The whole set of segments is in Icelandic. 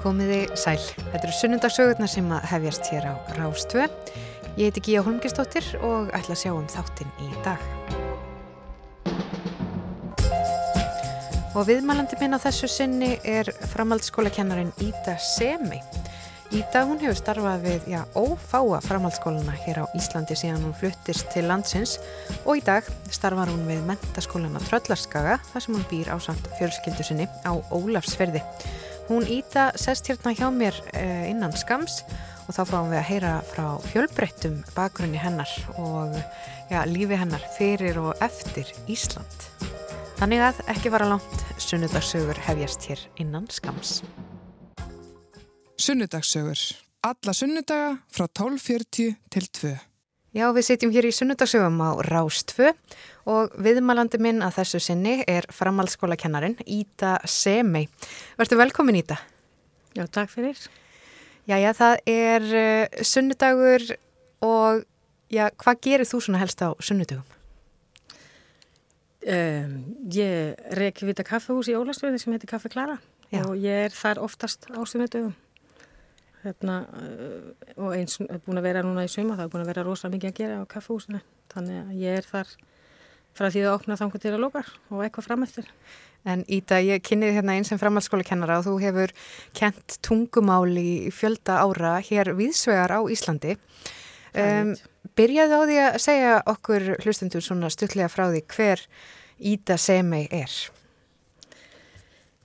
Komiði sæl. Þetta eru sunnundagsögurnar sem að hefjast hér á Rástvö. Ég heiti Gíja Holmgistóttir og ætla að sjá um þáttinn í dag. Og viðmælandi minn á þessu sinni er framhaldsskólakennarin Ída Semi. Ída hún hefur starfað við já, ófáa framhaldsskólana hér á Íslandi síðan hún fluttist til landsins og í dag starfar hún við mentaskólana Tröllarskaga þar sem hún býr á samt fjölskyldu sinni á Ólafsferði. Hún Íta sest hérna hjá mér eh, innan skams og þá fáum við að heyra frá fjölbreyttum bakgrunni hennar og ja, lífi hennar fyrir og eftir Ísland. Þannig að ekki vara langt sunnudagsögur hefjast hér innan skams. Sunnudagsögur. Alla sunnudaga frá 12.40 til 2. Já, við sitjum hér í sunnudagsögum á Rástfö og viðmælandi minn að þessu sinni er framhaldsskólakennarin Íta Semei. Verður velkomin Íta. Já, takk fyrir. Já, já, það er uh, sunnudagur og já, hvað gerir þú svona helst á sunnudagum? Um, ég reyki vita kaffehús í Ólastöði sem heitir Kaffe Klara Já. og ég er þar oftast á sunnudögum. Hérna, uh, og eins búin að vera núna í suma, það er búin að vera rosalega mikið að gera á kaffehúsinu. Þannig að ég er þar frá því að opna þangu til að lókar og eitthvað frameftir. En Íta, ég kynniði hérna eins sem framhaldsskólakennara og þú hefur kent tungumál í fjölda ára hér viðsvegar á Íslandi. Um, byrjaði á því að segja okkur hlustendur svona stuttlega frá því hver Íta Semei er.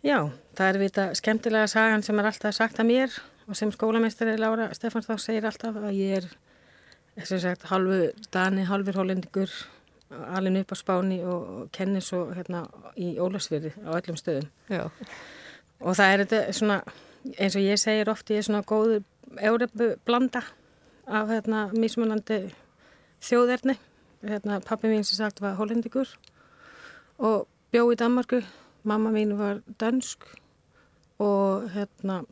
Já, það er vita skemmtilega sagan sem er alltaf sagt að mér og sem skólameistari Lára Stefáns þá segir alltaf að ég er, sem sagt, halvu Dani, halvur hollendingur, alveg upp á Spáni og, og kenni svo hérna í Ólarsfyrði á öllum stöðum. Já. Og það er þetta svona, eins og ég segir oft, ég er svona góður Európu blanda af hérna mismunandi þjóðerni. Hérna, pappi mín sem sagt var hollendingur og bjó í Danmarku. Mamma mín var dönsk og hérna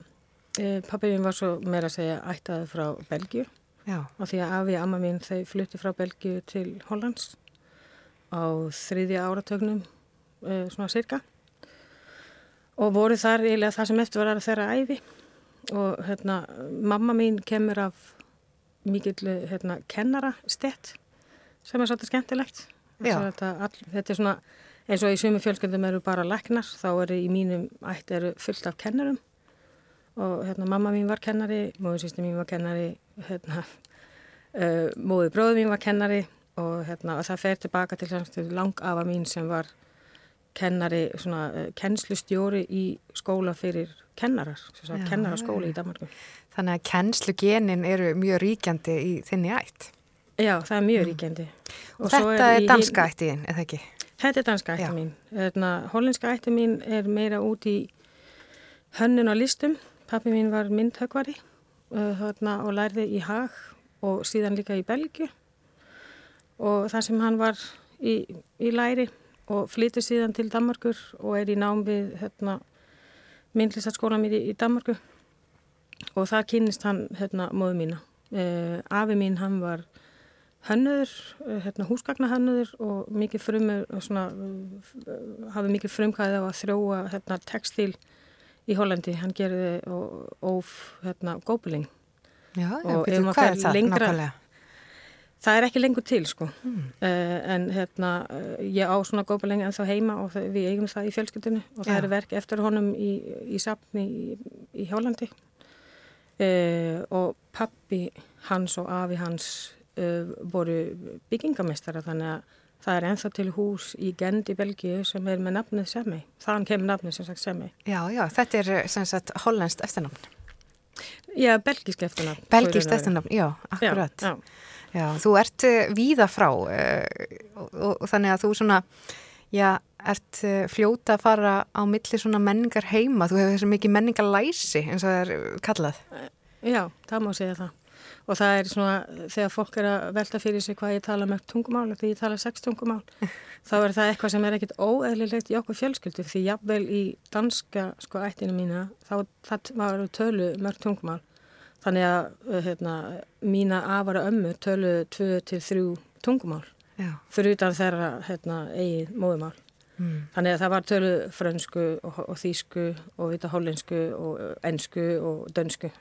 pappi mín var svo meira að segja ættaði frá Belgíu. Já. Og því að afi og amma mín þau flutti frá Belgíu til Hollands á þriðja áratögnum e, svona cirka og voru þar eiginlega það sem eftir var þeirra æfi og hérna mamma mín kemur af mikill hérna kennara stett sem er svolítið skemmtilegt. Þetta, all, þetta er svona eins og í sumi fjölskyldum eru bara læknar þá eru í mínum ætti eru fullt af kennarum og hérna mamma mín var kennari, móður sýsti mín var kennari hérna uh, móður bróður mín var kennari og hérna og það fer tilbaka til langafa mín sem var kennari, svona uh, kennslustjóri í skóla fyrir kennarar, sagt Já, kennaraskóli já. í Danmarku. Þannig að kennslugenin eru mjög ríkjandi í þinni ætt. Já, það er mjög ríkjandi. Og, svo þetta er í danska ættiðin, eða ekki? Þetta er danska ætti mín. Hérna, hollenska ætti mín er meira út í hönnun á listum. Pappi mín var myndhögvari uh, og lærði í Hag og síðan líka í Belgju. Og það sem hann var í, í læri og flytur síðan til Danmarkur og er í nám við hérna, myndlistarskóla mér í, í Danmarku. Og það kynist hann hérna, móðu mína. Uh, afi mín hann var hönnuður, eh, hérna, húsgagnahönnuður og mikið frumur svona, uh, hafi mikið frumkæði á að þróa hérna, textil í Hollandi. Hann gerði og, óf hérna, gópuling. Já, Og ef maður er það lengra- nákvæmlega? Það er ekki lengur til sko, Hmm. uh, en hérna, uh, ég á svona gópuling en þá heima og það, við eigum það í fjölskyldunni og það Já. eru verk eftir honum í, í safni í, í Hollandi. Uh, og pappi hans og afi hans uh, voru byggingamestara þannig að það er enþá til hús í Gent í Belgíu sem er með nafnið Semi. Þann kemur nafnið sem sagt Semi. Já, já, þetta er eh, sem sagt hollenskt eftirnafn. Já, belgísk eftirnafn. Belgist eftirnafn, já, akkurat. Já, já. Já, þú ert uh, víða frá uh, og, þannig að þú svona, já, ert uh, fljóta að fara á milli svona menningar heima. Þú hefur þessi mikið menningar læsi eins og það er kallað. Já, það má segja það. Og það er svona, þegar fólk er að velta fyrir sig hvað ég tala mörg tungumál, þegar ég tala sex tungumál, þá er það eitthvað sem er ekkit óeðlilegt í okkur fjölskyldu, því jafnvel í danska sko ættinu mína, þá það var tölu mörg tungumál. Þannig að uh, hérna, mína afara ömmu tölu tvö til þrjú tungumál, Já, fyrir utan þeirra hérna, eigið móðumál. Mm. Þannig að það var tölu frönsku og, og þýsku og vita hollensku og ennsku og dönsku.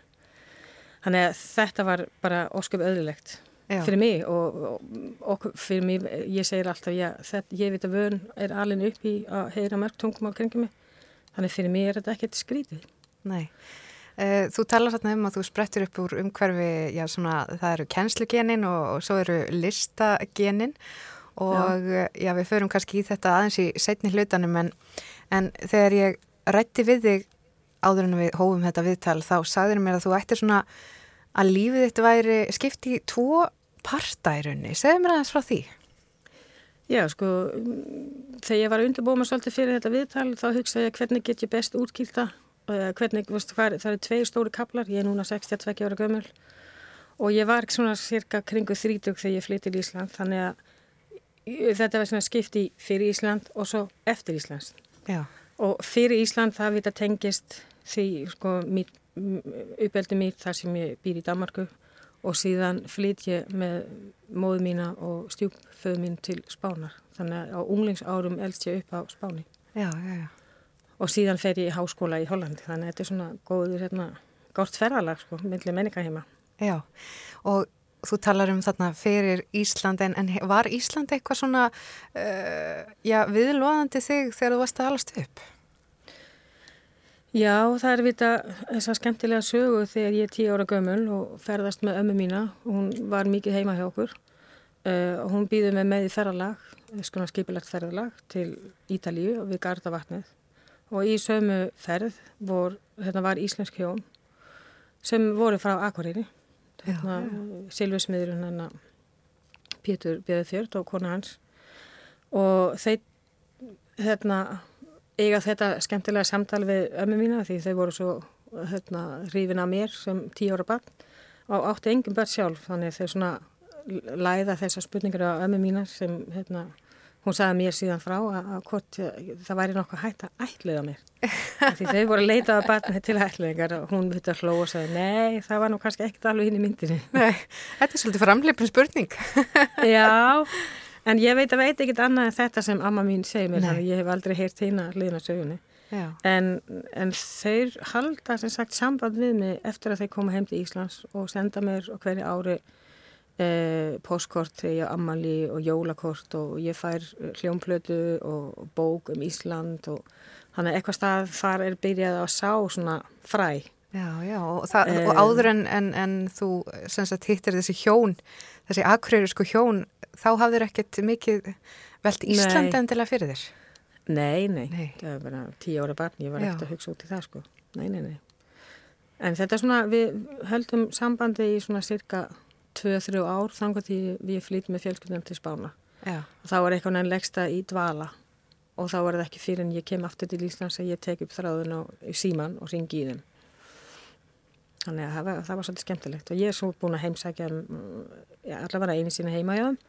Þannig að þetta var bara ósköp öðrulegt fyrir mig og, og, og fyrir mig, ég segir alltaf, já, þetta, ég veit að vön er alveg upp í að heyra mörg tungum á kringum mig. Þannig fyrir mig er þetta ekkert skrítið. Nei. Eh, þú talar þarna um að þú sprettir upp úr umhverfi, já svona það eru kennslugenin og, og svo eru listagenin og já. já við förum kannski í þetta aðeins í setni hlutanum en, en þegar ég rætti við þig áður en við hófum þetta viðtal þá sagður mér að þú ættir svona að lífið þitt væri skipti í tvo partærunni, segðu mér aðeins frá því. Já sko þegar ég var að undirbúa mig svolítið fyrir þetta viðtal þá hugsaði ég hvernig get ég best útkýlta hvernig, veist, hvað, það eru tveir stóri kaplar, ég er núna 62 ára gömul. Og ég var svona cirka kringu 30 þegar ég flytti í Ísland þannig að þetta var svona skipti fyrir Ísland og svo eftir Íslands. Já. og fyrir Ísland það við þetta tengist því sko uppeldi mitt þar sem ég býr í Danmarku og síðan flytt ég með móðu mína og stjúpföðu mín til Spánar. Þannig að á unglingsárum elst ég upp á Spáni. Já, já, já. Og síðan fer ég í háskóla í Hollandi. Þannig að þetta er svona góður hérna, górt ferðalag sko, myndlega menninga heima. Já, og þú talar um þarna fyrir Ísland en, en var Ísland eitthvað svona uh, já, viðlóðandi þig þegar þú varst að alast upp? Já, það er vita þess að skemmtilega sögu þegar ég er tíu ára gömul og ferðast með ömmu mína. Og hún var mikið heima hjá okkur. Uh, og hún býði með með í ferðalag, skona skipilagt ferðalag til Ítalíu við Gardavatnið. Og í sömu ferð vor, hérna var Íslensk hjón sem voru frá Akureyri. Hérna, Silvesmiðurinn hérna, Pétur Bjöðfjörð og kona hans. Og þeir hérna, eiga þetta skemmtilega samtal við ömmu mína því þau voru svo hérna, hrifin af mér sem tíu ára barn og átti engum börn sjálf þannig þau svona læða þessar spurningar á ömmu mína sem hérna Hún sagði mér síðan frá að, að hvort það væri nokkuð hægt að ætliða mér. Því þau voru að leita að batna til ætliðingar og hún myndi að hló og sagði nei, það var nú kannski ekkert alveg hinn í myndinni. Nei, þetta er svolítið framleipin spurning. Já, en ég veit að veit ekkert annað en þetta sem amma mín segi mér, þannig ég hef aldrei heyrt hérna liðna sögunni. En, en þeir halda sem sagt samband við mig eftir að þeir koma heim til Íslands og senda mér hverju ári eh, postkort þegar ég ammali og jólakort og ég fær eh, hljómplötu og bók um Ísland og þannig eitthvað stað þar er byrjað að sá svona fræ. Já, já, og, það, um, og áður en, en, en þú sagt, hittir þessi hjón, þessi akröyrisku hjón, þá hafður ekkert mikið velt Íslandi endilega fyrir þér? Nei, nei, nei, það var bara tíu ára barn, ég var ekkert að hugsa út í það sko, nei, nei, nei. En þetta er svona, við höldum sambandi í svona cirka 2-3 ár þangar því við flytjum með fjölskyldunum til Spána. Já. og þá er eitthvað nefnlegsta í dvala. Og þá er það ekki fyrir en ég kem aftur til Íslands að ég tek upp þráðun og síman og ringi í þeim þannig að það var, það var svolítið skemmtilegt. Og ég er svo búin að heimsækja ja, allavega einu sína heima hjá þeim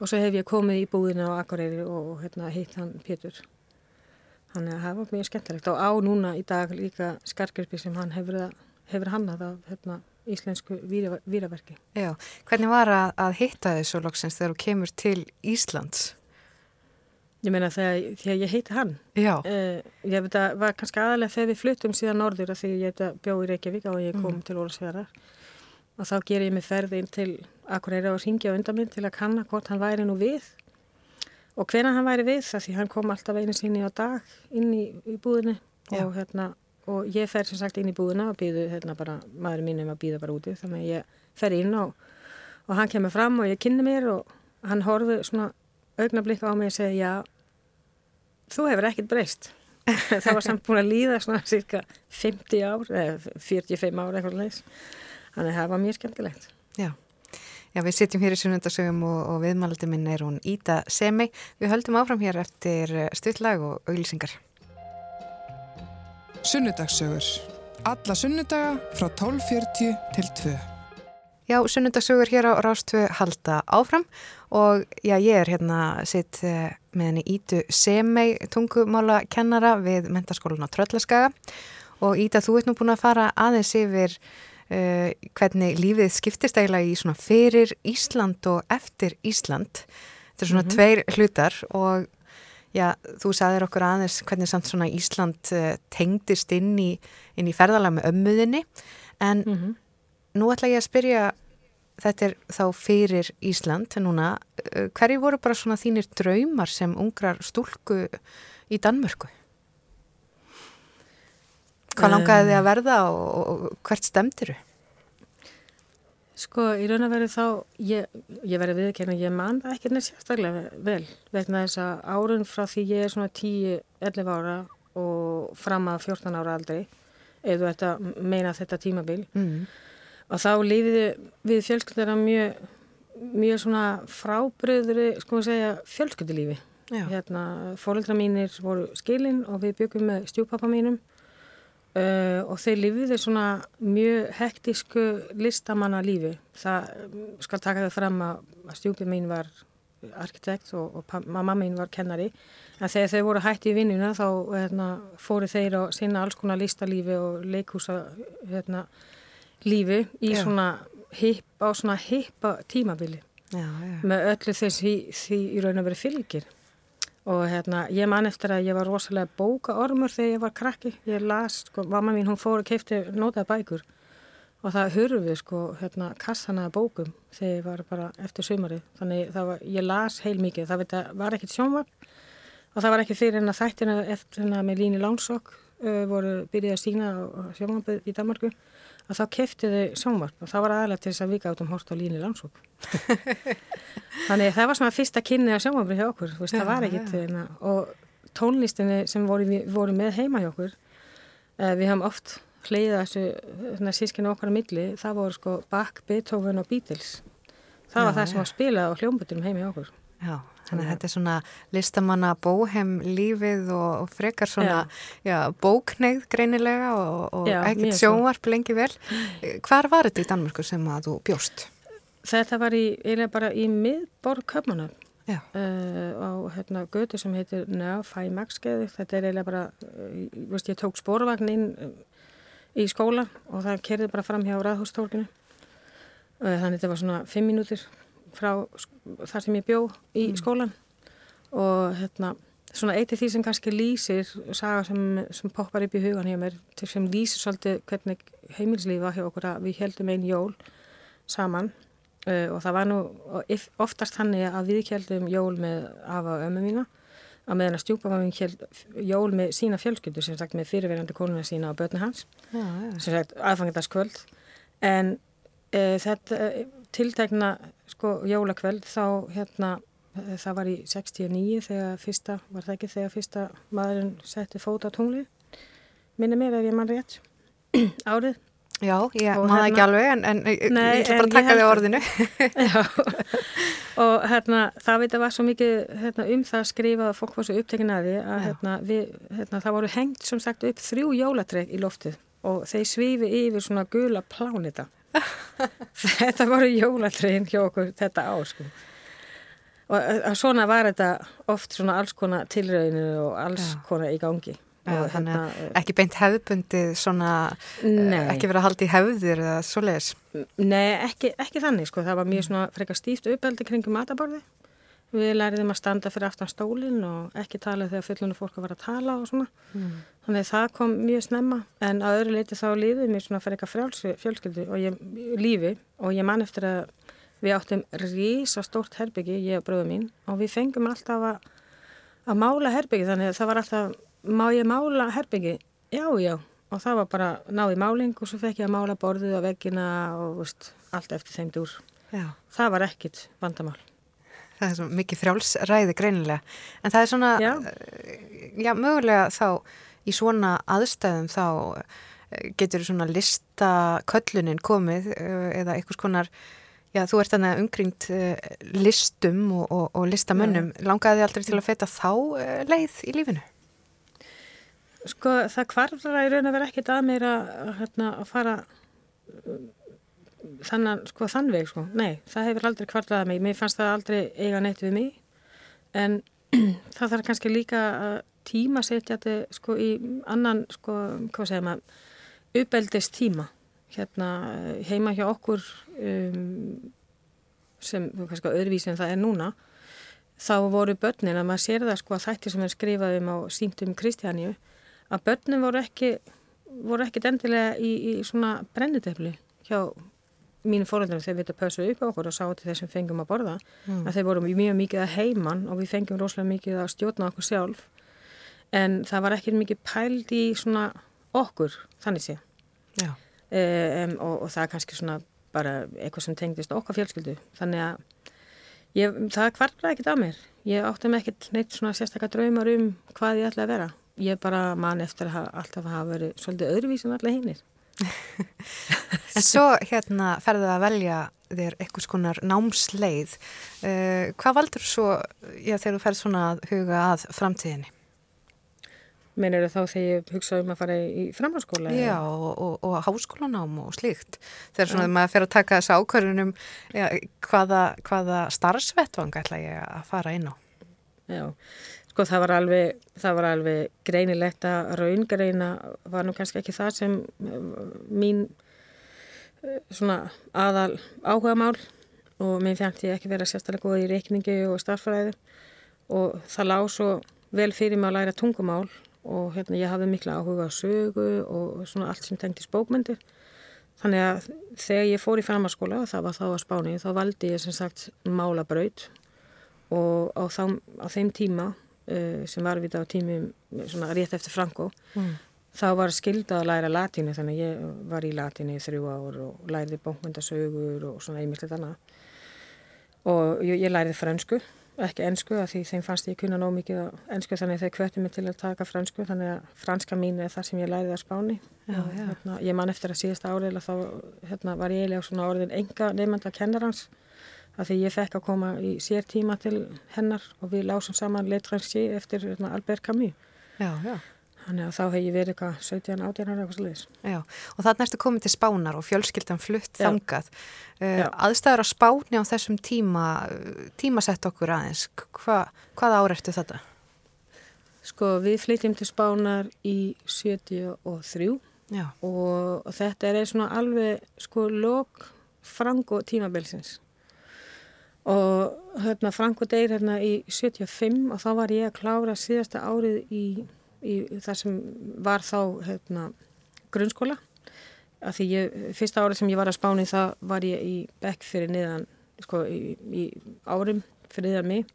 og svo hef ég komið í búðina á Akureyri og hérna, hitt hann Pétur. Þannig að það var mjög skemmtilegt. Og á núna í dag líka skarkirpi sem hann hefur, hefur hannað af hérna, íslensku víraverki. Já, hvernig var að, að hitta þessu loksins þegar þú kemur til Íslands? Ég meina þegar, þegar ég heiti hann. Já. Uh, ég veit að var kannski aðalega þegar við fluttum síðan norður að því ég bjóð í Reykjavík og ég kom mm. til Ólasveðar og þá ger ég mig ferðin til Akureyra og ringja undan minn til að kanna hvort hann væri nú við og hvena hann væri við það því hann kom alltaf einu síni á dag inn í, í búðinni Já. og hérna og ég fer sem sagt inn í búðina og býðu hérna bara, maður mín um að býða bara úti þannig að ég fer inn og, og hann kemur fram og ég kynni mér og hann horfi svona augnablík á mig og segi já þú hefur ekkert breyst það var samt búin að líða svona cirka 50 ár eða 45 ár eitthvað leys þannig að það var mjög skemmtilegt Já Já, við sitjum hér í sunnundasögum og, og viðmældi minn er hún Íta Semi. Við höldum áfram hér eftir stuttlag og auglýsingar. Sunnudagssögur. Alla sunnudaga frá 12.40 til 2. Já, sunnudagssögur hér á Rástvö halda áfram og já, ég er hérna sitt eh, með henni Ítu Semei tungumála kennara við mentaskólan á Tröllaskaga og Íta, þú ert nú búin að fara aðeins yfir uh, hvernig lífið skiptist eiginlega í svona fyrir Ísland og eftir Ísland. Þetta er svona mm -hmm. tveir hlutar og Já, þú sagðir okkur aðeins hvernig samt svona Ísland uh, tengdist inn í, inn í ferðalega með ömmuðinni en mm -hmm. Nú ætla ég að spyrja þetta er þá fyrir Ísland núna, uh, hverju voru bara svona þínir draumar sem ungrar stúlku í Danmörku? Hvað langaði þið að verða og, og hvert stemtiru? Sko, í raun að veru þá, ég, ég verði viðkjörna, ég man það ekki neitt sérstaklega vel, vegna þess að árun frá því ég er svona 10-11 ára og fram að 14 ára aldrei, ert að meina þetta tímabil, mm. Og þá lífiði við fjölskyldara mjög, mjög svona frábriðri, sko að segja, fjölskyldilífi. Hérna, fólkdra mínir voru skilinn og við byggum með stjúpappa mínum Uh, og þeir lifiði svona mjög hektísku listamanna lífi. Það skal taka þau fram að, stjúpið mín var arkitekt og, og mamma mín var kennari. En þegar þau voru hætti í vinnuna þá hérna, fóru þeir að sinna alls konar listalífi og leikhúsa hérna, lífi í já. svona hippa, svona hippa tímabili. Já. Með öllu þessi því í raun og verið fylgir. Og hérna, ég man eftir að ég var rosalega bókaormur þegar ég var krakki. Ég las, sko, mamma mín hún fór og keipti notaði bækur. Og það hurfið sko, hérna, kassanaða bókum þegar ég var bara eftir sumarið. Þannig var, ég las heil mikið það veit, var ekkit sjónvapn og það var ekki fyrir en að þættina eftir hérna með Líni Lánsokk uh, voru byrjið að sína sjónvapn í Danmarku að þá kefti þau sjónvarp og það var aðalega til þess að vika át um hort á líni landsók þannig það var svona fyrsta kynni að sjónvarpri hjá okkur veist, ja, það var ekkit ja. Hérna, og tónlistinni sem voru, voru með heima hjá okkur uh, við hafum oft hleyða þessu hérna, sískinu okkar á milli, það voru sko Bach, Beethoven og Beatles. Það var ja, það sem var spilað á hljómbutunum heima hjá okkur. Já Þannig að þetta er svona listamanna bóhem lífið og, frekar svona já. Já, bókneið greinilega og, og ekkert sjónvarp lengi vel. Hvar var þetta í Danmörku sem að þú bjóst? Þetta var í, eiginlega bara í miðborg Köpmanna uh, á hérna, götu sem heitir Nöfæmakskeði. Þetta er eiginlega bara, uh, veist, ég tók spórvagn inn uh, í skóla og það kerði bara fram hjá raðhústólkinu. Uh, þannig þetta var svona fimm mínútir frá þar sem ég bjó í mm. skólan og hérna svona eitt af því sem kannski lýsir saga sem, sem poppar upp í hugan hjá mér sem lýsir svolítið hvernig heimilslífa hjá okkur að við heldum einn jól saman uh, og það var nú oftast hann að við heldum jól með afa og ömmu mína að meðan að stjúpa var við held jól með sína fjölskyldu sem sagt með fyrirverandi konuna sína og börni hans ja, ja. sem sagt aðfangendaskvöld en uh, þetta uh, tiltegna sko jólakveld þá hérna það var í 69 þegar fyrsta, var það ekki þegar fyrsta maðurinn setti fót á tungli minni mér ef ég mann rétt árið. Já, ég maður hérna, ekki alveg en, en nei, ég ætla bara að taka þig á orðinu. Já, og hérna það veit að var svo mikið hérna, um það að skrifa að fólk var svo upptekinn að því að hérna, við, hérna, það voru hengt sem sagt upp þrjú jólatreg í loftið og þeir svífi yfir svona gula plánita þetta voru jólatriðin hjá okkur þetta á sko og svona var þetta oft svona alls konar tilröðinu og alls Já. konar í gangi Já, hérna, ekki beint hefðbundið svona, nei. ekki verið að halda í hefðir eða svoleiðis Nei, ekki, ekki þannig sko, það var mjög svona frekar stíft uppeldi kringum mataborði Við læriðum að standa fyrir aftan stólinn og ekki tala þegar fullunum fólk vera að tala og svona. Mm. Þannig að það kom mjög snemma en að öðru leiti þá lífið mér svona fyrir eitthvað fjölskyldu og ég, lífi og ég man eftir að við áttum rísa stórt herbyggi, ég og bröðu mín og við fengum alltaf að, að mála herbyggi þannig að það var alltaf, má ég mála herbyggi? Já, já. Og það var bara náði máling og svo fekk ég að mála borðið og veggina og veist, allt eftir þeim dúr. Já. Það var ekkit vandamál það er svo mikið frjálsræði greinilega en það er svona já. Já, mögulega þá í svona aðstæðum þá eh, getur svona lista köllunin komið eh, eða einhvers konar já, þú ert þannig umkringt listum og, og, og listamönnum langaði þið aldrei til að feta þá leið í lífinu? Sko það kvarflara í raun að vera ekkit að mér að, hérna, að fara þannan, sko, þann veg, sko. Nei, það hefur aldrei kvartað að mig. Mér fannst það aldrei eiga neitt við mig. En það þarf kannski líka að tíma setja þetta, sko, í annan, sko, hvað segir maður, uppeldist tíma. Hérna, heima hjá okkur um, sem, kannski, öðruvísi en það er núna. þá voru börnin, að maður sér það sko að þætti sem er skrifað um á síntum Kristjáníu, að börnin voru ekki, voru ekki endilega í, í svona brennitefli hjá mínu fóröldunum þegar við þetta pössuðu upp á okkur og sáðu til þessum fengum að borða mm. að þeir voru mjög mikið að heiman og við fengjum rosalega mikið að stjórna okkur sjálf en það var ekki mikið pæld í svona okkur þannig sé. Um, og, og það er kannski svona bara eitthvað sem tengdist okkar fjölskyldu. Þannig að ég, það kvartlaði ekkit á mér. Ég átti mig ekkit neitt svona sérstaklega draumar um hvað ég ætlaði að vera. Ég bara man eftir að alltaf hafa verið svolítið öðruvísin allir hinnir En svo hérna ferðu að velja þér eitthvað skonar námsleið. Uh, hvað valdur svo já, þegar þú ferð svona að huga að framtíðinni? Menir það þá þegar ég hugsa um að fara í framhanskóla? Já, og, og, og háskólanám og slíkt. Þegar svona ja. maður fer að taka þessu ákvarðunum hvaða, hvaða starfsvettvang ætla ég að fara inn á? Já, Sko það var alveg, það var alveg greinilegt að raungreina var nú kannski ekki það sem eh, mín eh, svona aðal áhuga mál og mér fjandt ég ekki vera sérstaklega góð í reikningi og starffræði og það lág svo vel fyrir mig að læra tungumál og hérna ég hafði mikla áhuga á sögu og svona allt sem tengti spókmyndir. Þannig að þegar ég fór í framhanskóla, það var þá að spáni, þá valdi ég sem sagt málabraut og á, þá, á þeim tíma uh, sem var við á tímum svona rétt eftir Franko mm. þá var skildað að læra latínu þannig að ég var í latínu í þrjú ár og læriði bókmyndasögur og svona einmitt annað og ég, ég læriði fransku ekki ennsku að því þeim fannst ég kunna nóg mikið á ennsku þannig þeir kvötti mig til að taka fransku þannig að franska mín er það sem ég læriði á spáni já, já. Hérna, ég man eftir að síðasta árið þá hérna, var ég eiginlega svona orðin enga nefnda kennarans að því ég fekk að koma í sér tíma til hennar og við lásum saman letransi eftir hérna, Albert Camus. Já. Þannig að þá hef ég verið eitthvað 17 átjarnar eitthvað sluðis. Já, og það er næstu komið til spánar og fjölskyldan flutt já. þangað. Uh, aðstæður á spáni á þessum tíma, tímasett okkur aðeins, Hva, hvað áreftu þetta? Sko við flytjum til spánar í 73 já. og þetta er svona alveg sko lok frango tímabilsins og hérna Franko deyr hérna í 75 og þá var ég að klára síðasta árið í, í það sem var þá hérna grunnskóla af því ég, fyrsta árið sem ég var að spáni það var ég í bekk fyrir niðan sko í, í árum fyrir niðan mig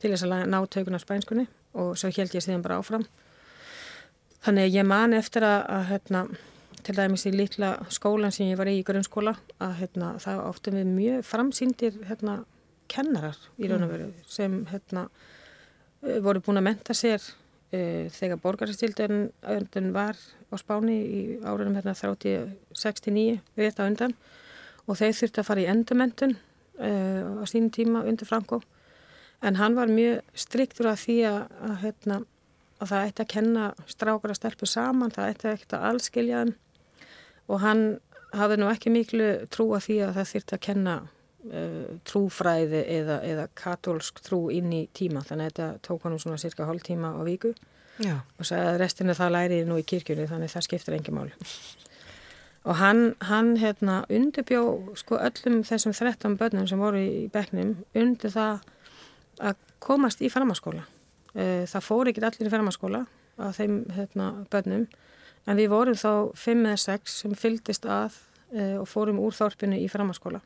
til þess að ná tökuna spænskunni og svo held ég síðan bara áfram þannig að ég man eftir að, að hérna til dæmis í litla skólan sem ég var í í grunnskóla að hérna það áttum við mjög framsýndir hérna kennarar í raun og mm. veru sem hérna, voru búin að menta sér uh, þegar borgarstildun var á spáni í árunum hérna, 30-69 við þetta undan og þeir þurfti að fara í endurmentun uh, á sínum tíma undir Franko en hann var mjög striktur af því að, að, hérna, að það ætti að kenna strákar að stelpu saman, það ætti ekki að allskilja þeim. Og hann hafði nú ekki miklu trú að því að það þurfti að kenna uh, trúfræði eða, eða katólsk trú inn í tíma. Þannig að þetta tók honum svona cirka hálf tíma á viku. Já. og sagði að restinu það læriði nú í kirkjunni þannig það skiptir engi mál og hann, hann hérna undirbjó sko öllum þessum 13 börnum sem voru í beknum undir það að komast í farmaskóla uh, það fór ekki allir í farmaskóla á þeim hérna börnum en við vorum þá 5 eða 6 sem fyldist að uh, og fórum úr þorpinu í farmaskóla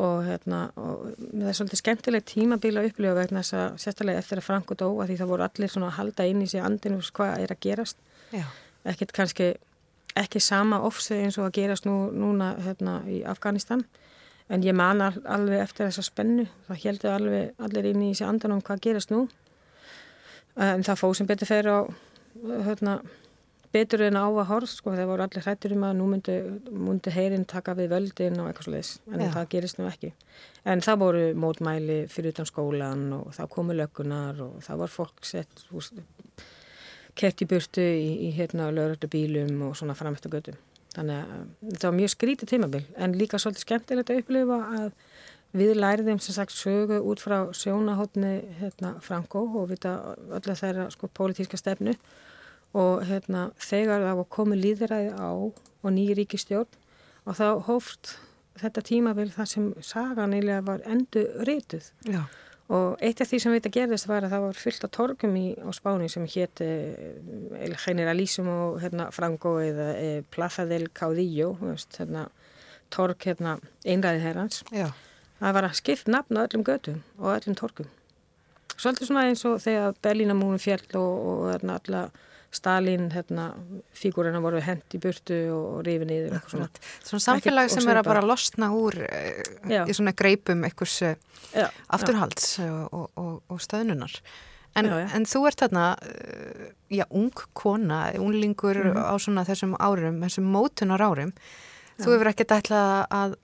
og hérna og það er svolítið skemmtileg tímabíla upplifa vegna þess að sérstaklega eftir að Franko dó að því það voru allir svona að halda inn í sig andinu hvað er að gerast. Ekkert kannski ekki sama ofsið eins og að gerast nú, núna hérna í Afganistan. En ég man alveg eftir þessa spennu. Það heldur alveg allir inn í sig andan um hvað gerast nú. En það fóð sem betur fer á hérna betur en á að horf sko, það voru allir hrættur um að nú myndi, myndi heyrin taka við völdin og eitthvað sliðis en Já. það gerist nú ekki. En það voru mótmæli fyrir utan skólan og það komu löggunar og það var fólk sett kert í burtu í, í hérna löguröldu bílum og svona fram eftir götu. Þannig að þetta var mjög skrítið tímabil en líka svolítið skemmtilegt að upplifa að við læriðum sem sagt sögu út frá sjónahotni hérna Franko og vita öll að þeirra sko pólitíska stefnu og hérna, þegar það var komið líðræði á og nýjir ríkistjórn og þá hóft þetta tímavel þar sem sagan eiginlega var endur reytuð og eitt af því sem við þetta gerðist var að það var fyllt af torgum í, á Spáni sem hétt El Generalísimo hérna, Franco eða e, Plaza del Caudillo hérna, torg hérna, einræðið herrans. Það var að skipt nafn á öllum götum og öllum torgum. Svolítið svona eins og þegar Berlínamúnum fjall og, og hérna, alla Stalin, hérna, fígurina voru hend í burtu og rifið niður svona. svona samfélag sem er að bara losna úr uh, í svona greipum einhvers uh, já, afturhalds og, og, og stöðnunar en, Já, já. en þú ert þarna uh, já, ung kona, unglingur Mhm. á svona þessum árum, þessum mótunar árum þú Já. hefur ekkert ætlað að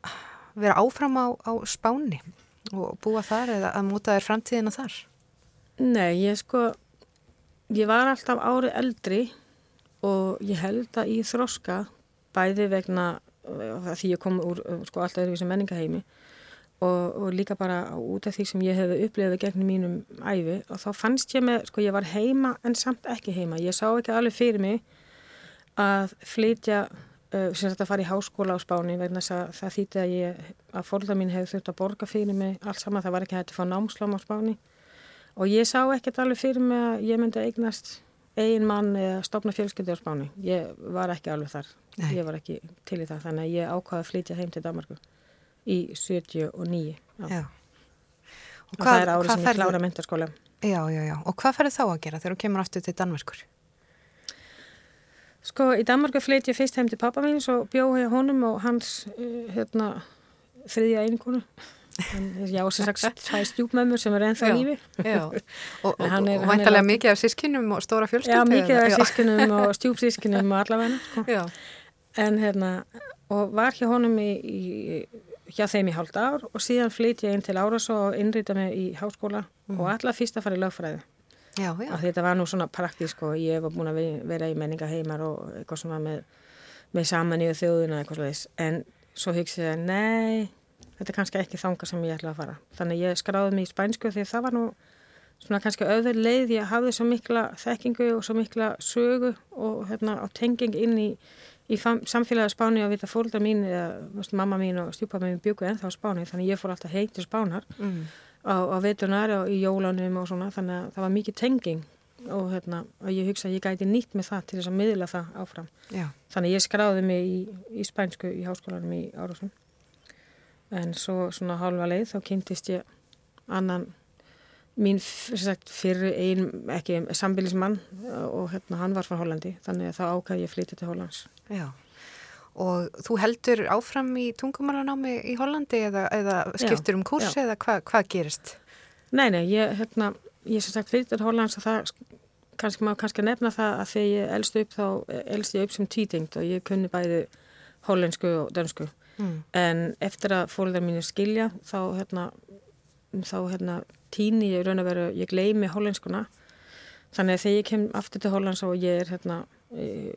vera áfram á, á spáni og búa þar eða að móta þér framtíðina þar Nei, ég sko, ég var alltaf árið eldri og ég held að í þroska bæði vegna uh, því ég kom úr uh, sko, alltaf öðruvísi menningaheimi og, og líka bara út af því sem ég hefði upplifið gegnum mínum æfi og þá fannst ég með, sko ég var heima en samt ekki heima. Ég sá ekki alveg fyrir mig að flytja uh, sem þetta að fara í háskóla á Spáni vegna það þýtti að ég að fórða mín hefði þurft að borga fyrir mig allt saman, það var ekki hægt að fá námslám á Spáni og ég sá ekkert alveg fyrir mig að ég myndi eignast eigin mann eða stopna fjölskyldi á Spáni. Ég var ekki alveg þar, Nei. ég var ekki til í það þannig að ég ákvaði að flytja heim til Danmarku í 79. Já. Og það er árið sem ég klára mentarskóla. Já, já, já. Og hvað ferðu þá að gera þegar þú kemur aftur til Danmörkur? Sko, í Danmarku flytt ég fyrst heim til pappa mín og bjóði ég honum og hans uh, hérna, þriðja einkonu. Já, sem sagt, það er stjúpmömmur sem er ennþá lífi. Já. Og, og, hann er- og hann væntalega mikið af sískinum og stóra fjölskyldu? Já, mikið af sískinum og stjúpsískinum og allavega. Sko. En hérna, og var hjá honum í, í, hjá þeim í hálft ár og síðan flytt ég inn til Árás og innrýta mig í háskóla og alla fyrst að fara í lögfræði. Já, já. Að þetta var nú svona praktísk og ég var búin að ve- vera í menningaheimar og eitthvað svona með, með saman í þjóðuna eitthvað slags. En svo hugsaði ég, nei, þetta er kannski ekki þanga sem ég ætla að fara. Þannig ég skráði mig í spænsku því það var nú svona kannski öður leið. Ég hafði svo mikla þekkingu og svo mikla sögu og hérna á tenging inn í, í samfélagi Spáni og vita fólkdrar mín, eða mamma mín og stjúpa mín byggu ennþá á Spáni. Þannig ég fór alltaf heim til Spánar Mm. á, á veitunar og í jólanum og svona þannig að það var mikið tenging og hérna og ég hugsa að ég gæti nýtt með það til þess að miðla það áfram. Já. Þannig ég skráði mig í, í spænsku í háskólanum í Árásum en svo svona hálfa leið þá kynntist ég annan mín sagt, fyrir ein, ekki sambilismann og hérna hann var frá Hollandi þannig að þá ákæði ég flytja til Hollands. Já. Og þú heldur áfram í tungumálanámi í Hollandi eða, eða skiptur um kurs já. eða hva, hvað gerist? Nei, nei, ég, hérna, ég sem sagt fyrir til Hollands og það kannski má kannski nefna það að þegar ég elst upp þá elst ég upp sem tvítingt og ég kunni bæði hollensku og dönsku Mm. en eftir að fólkdar mínu skilja þá hérna, þá hérna tíni ég raun að vera, ég gleymi hollenskuna þannig að þegar ég kem aftur til Hollands og ég er hérna e,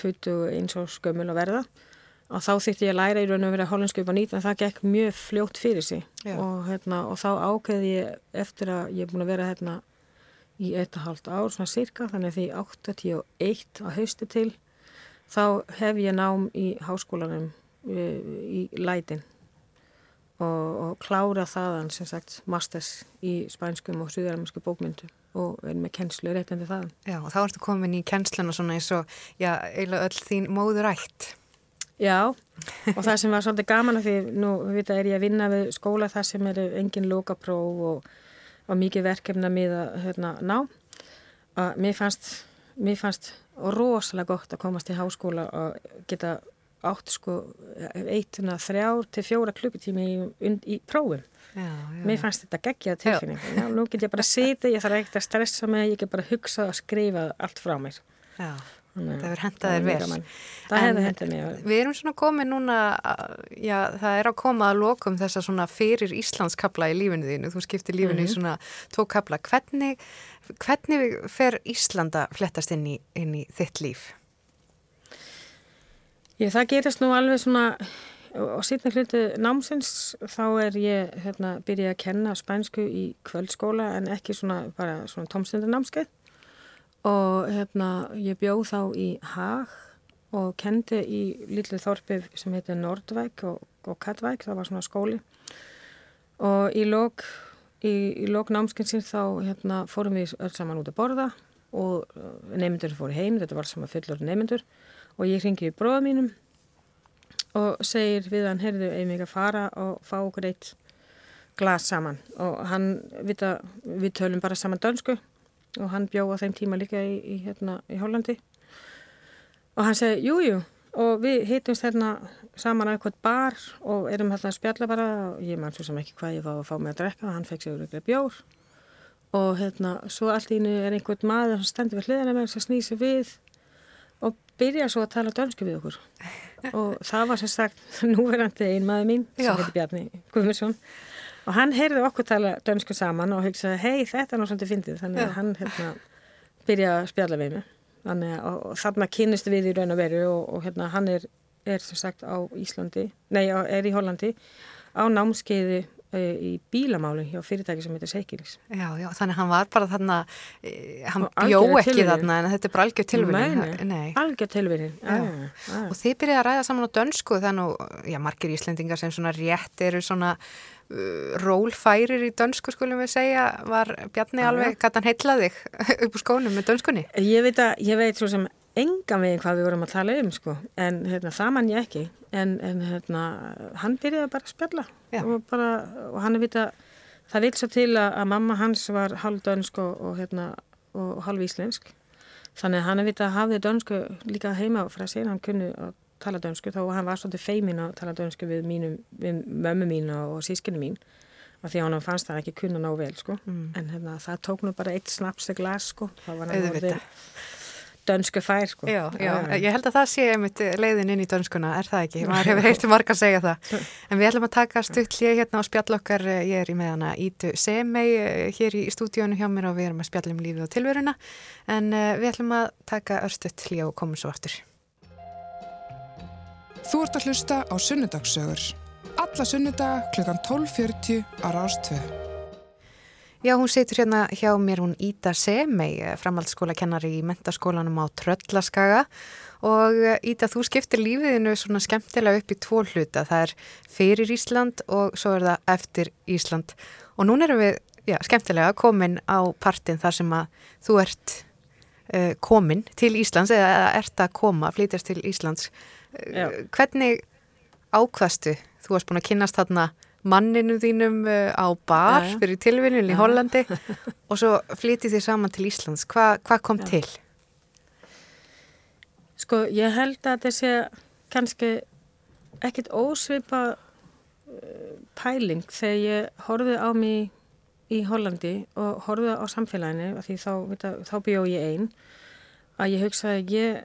21 og skömmul að verða og þá þýtti ég að læra í raun að vera hollensku upp á nýtt en það gekk mjög fljótt fyrir sig Já. og, hérna, og þá ákveði ég eftir að ég er búin að vera hérna í eitt og halvt ár svona cirka þannig að því 81 á hausti til þá hef ég nám í háskólanum í lætin og, og klára þaðan sem sagt masters í spænskum og suðaramennsku bókmyndu og er með kennslu reytandi þaðan. Já, og þá ertu komin í kennsluna svona eins og, já, eiginlega öll þín móðurætt. Já, og það sem var svolítið gaman að því nú vita er ég að vinna við skóla þar sem eru engin lokapróf og, og mikið verkefna miða hérna, ná. Að mér fannst, mér fannst rosalega gott að komast í háskóla og geta átt sko eittina þrjár til fjóra klukkutími í, í, prófum. Já, já. Mér fannst þetta geggjað tilfinning. Já, nú get ég bara að sita, ég þarf ekkert að stressa mig, ég get bara að hugsa og skrifa allt frá mér. Já, að það er þér mjög vel. Það hefur hentað mér. Við erum svona komið núna, að- já, það er að koma að lokum þessa svona fyrir Íslandskabla í lífinu þínu. Þú skiptir lífinu í svona tvo kabla. Hvernig, hvernig fer Íslanda flettast inn í, inn í þitt líf? Ég, það gerist nú alveg svona og sýtna hluti námsins þá er ég hérna, byrjað að kenna spænsku í kvöldskóla en ekki svona bara svona tómstundarnámskeið og hérna ég bjóð þá í Hag og kendi í lítið þorpið sem heitir Nordvæk og, og Katvæk, það var svona skóli. Og í lok í, í lok námskinsins þá hérna, fórum við öll saman út að borða og uh, nefndur fóru heim, þetta var saman fullur nefndur og ég ringi í bróða mínum og segir við hann, heyrðu, eigum við ekki að fara og fá okkur eitt glas saman? Og hann, vita, við tölum bara saman dönsku og hann bjóð á þeim tíma líka í, í, hérna, í Hollandi. Og hann segi, jújú jú. og við hittumst hérna saman á eitthvað bar og erum hérna að spjalla bara og ég man svo sem ekki hvað ég var að fá mig að drekka og hann fekk sér eitthvað bjór. Og hérna svo allt íni er einhvern maður sem stendur við hliðina með sem snýsi við byrja svo að tala dönsku við okkur. Og það var sem sagt núverandi einmaður mín sem heitir Bjarni Guðmundsson. Og hann heyrði okkur tala dönsku saman og hugsaði hei þetta er náttúrulega fyndið. Þannig að hann hérna, byrjaði að spjalla við mig. Þannig að og, og þarna kynist við í raun og veru og, og hérna hann er, er sem sagt á Íslandi, nei er í Hollandi á námskeiði í bílamáli hjá fyrirtæki sem heitir Seikilís. Já, já, þannig hann var bara þarna, eh, hann bjó ekki tilvírin. þarna en þetta er bara algjör tilvírin. Nei, nei, algjör tilvírin. Og þið byrjaði að ræða saman á dönsku þannig, já, margir íslendingar sem svona rétt eru svona uh, rólfærir í dönsku skulum við segja, var Bjarni já, alveg, gæti hann heitlaði upp úr skónum með dönskunni? Ég veit að, ég veit svo sem engan veginn hvað við vorum að tala um sko en hérna, það mann ég ekki en, en hérna, hann byrjaði bara að spjalla og, bara, og hann er vita það vil svo til að, að mamma hans var halv dönsk og, og, hérna, og halv íslensk þannig að hann er vita að hafði dönsku líka heima frá sér, hann kunni að tala dönsku þá hann var svolítið feimin að tala dönsku við, mínum, við mömmu mín og sískinu mín af því að hann fannst það ekki kunna ná vel sko. Mm. en hérna, það tók nú bara eitt snapsi glas sko. Það var hann dönsku fær sko. Já, já, ég held að það sé einmitt leiðin inn í dönskuna, er það ekki? Maður hefur heyrti marg að segja það. En við ætlum að taka stutt hlið hérna á spjallokkar, ég er í meðana Ítu Semei eh, hér í stúdíónu hjá mér og við erum að spjallum lífið og tilveruna en eh, við ætlum að taka örstutt hlið og komum svo aftur. Þú ert að hlusta á Sunnudagssögur. Alla sunnudaga kl. 12.40 á Rástvöðu. Já, hún situr hérna hjá mér, hún Ída Semei, eh, framhaldsskólakennari í mentaskólanum á Tröllaskaga. Og eh, Ída, þú skiptir lífiðinu svona skemmtilega upp í tvo hluta, það er fyrir Ísland og svo er það eftir Ísland. Og núna erum við, já, skemmtilega komin á partin þar sem að þú ert uh, komin til Íslands eða ert að koma, flytjast til Íslands. Uh, hvernig ákvastu, þú varst búin að kynast þarna manninu þínum uh, á bar ja, ja. fyrir tilvinnun í. Hollandi og svo flytið þið saman til Íslands. Hva, hvað kom til? Sko, ég held að þetta sé kannski ekkit ósvipa uh, pæling þegar ég horfið á mig í Hollandi og horfið á samfélaginu því þá, þá bjóð ég einn að ég hugsaði ég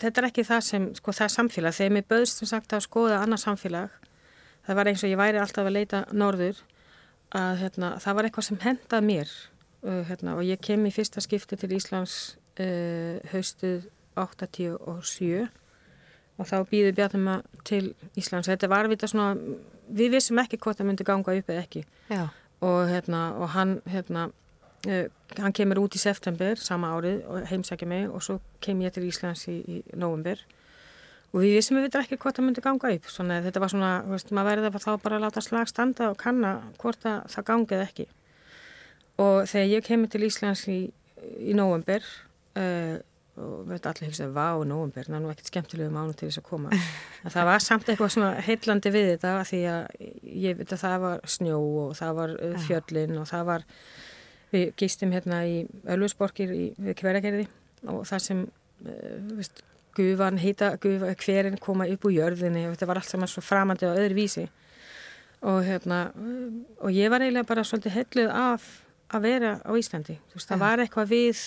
þetta er ekki það sem, sko það er samfélag þegar mér bauðst sem sagt að skoða annað samfélag það var eins og ég væri alltaf að leita norður að hérna, það var eitthvað sem hendað mér uh, hérna, og ég kem í fyrsta skipti til Íslands uh, haustuð 87 og þá býði Bjarnum til Íslands. Þetta var vita svona, við vissum ekki hvort það myndi ganga upp eða ekki. Og, hérna, og hann, hérna, uh, hann kemur út í september sama árið og heimsækja mig og svo kem ég til Íslands í, í november og við vissum við ekki hvort það myndi ganga upp. Svona, þetta var svona, veist, maður verði að þá bara láta slag standa og kanna hvort það, það gangið ekki. Og þegar ég kemur til Íslands í, í november uh, og veit allir ekki að vá november, það er nú ekkert skemmtilegu mánu til þess að koma. En það var samt eitthvað svona heillandi við þetta því að ég veit að það var snjó og það var uh, fjöllin og það var við gistum hérna í Ölfusborgir við Kverjagerði og það sem uh, veist gufan, heita gufa, hverinn koma upp úr jörðinni og þetta var allt saman svo framandi á öðru vísi. Og hérna og ég var eiginlega bara svolítið helluð af að vera á Íslandi. Veist, það var eitthvað við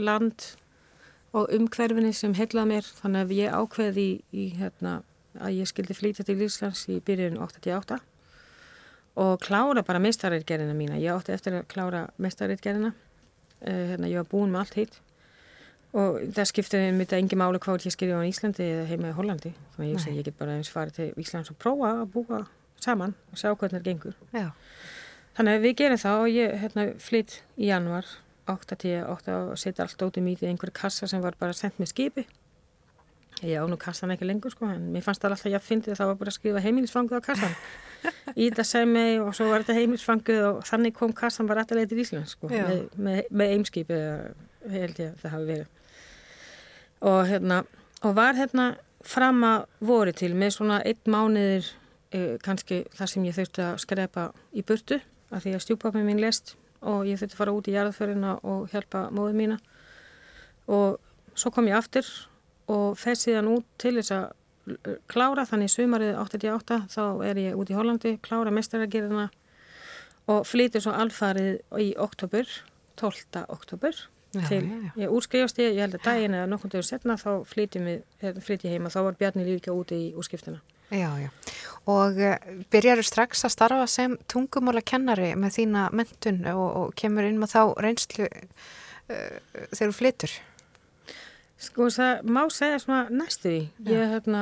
land og umhverfinni sem hellaði mér. Þannig að ég ákveði í, í hérna að ég skildi flýta til Íslands í byrjun 88 og klára bara mestaritgerina mína. Ég átti eftir að klára mestaritgerina uh, eh, hérna, ég var búin með allt hitt og það skiptir mitt að engi máli hvað ég skrifa á Íslandi eða heima í Hollandi. Þannig að ég, ég get bara eins farið til Íslands og prófa að búa saman og sjá hvernig það gengur. Já. þannig að við gerum það og ég hérna, flytt í januar 8-10-8 og setja allt út í mítið í einhverju kassa sem var bara sendt með skipi. Ég án og kassan ekki lengur sko en mér fannst það alltaf að ég fyndi það var bara að skrifa heimilisfangu á kassan Ída Semi og svo var þetta heimilsfanguð og þannig kom kassan bara alltaf leitir í Ísland sko, með, með, með eimskipi held ég að það hafi verið og hérna og var hérna fram að voru til með svona einn mánuðir eh, kannski þar sem ég þurfti að skrepa í burtu af því að stjúpapin mín lest og ég þurfti að fara út í jarðförina og hjálpa móðu mína og svo kom ég aftur og fer síðan út til þess að klára þannig sumarið 88 þá er ég út í Hollandi, klára mestaragirðina og flytur svo alfarið í oktober, 12. oktober til, já, já. ég úrskrifast ég, ég held að daginn eða nokkur dögur setna þá hérna, flytjum heima, þá var Bjarni líka úti í úrskiptina. Já, já. Og uh, byrjar strax að starfa sem tungumála kennari með þína mentun og, og kemur inn með þá reynslu uh, þegar þú flytur? Sko það má segja svona næstu því. Ég hérna,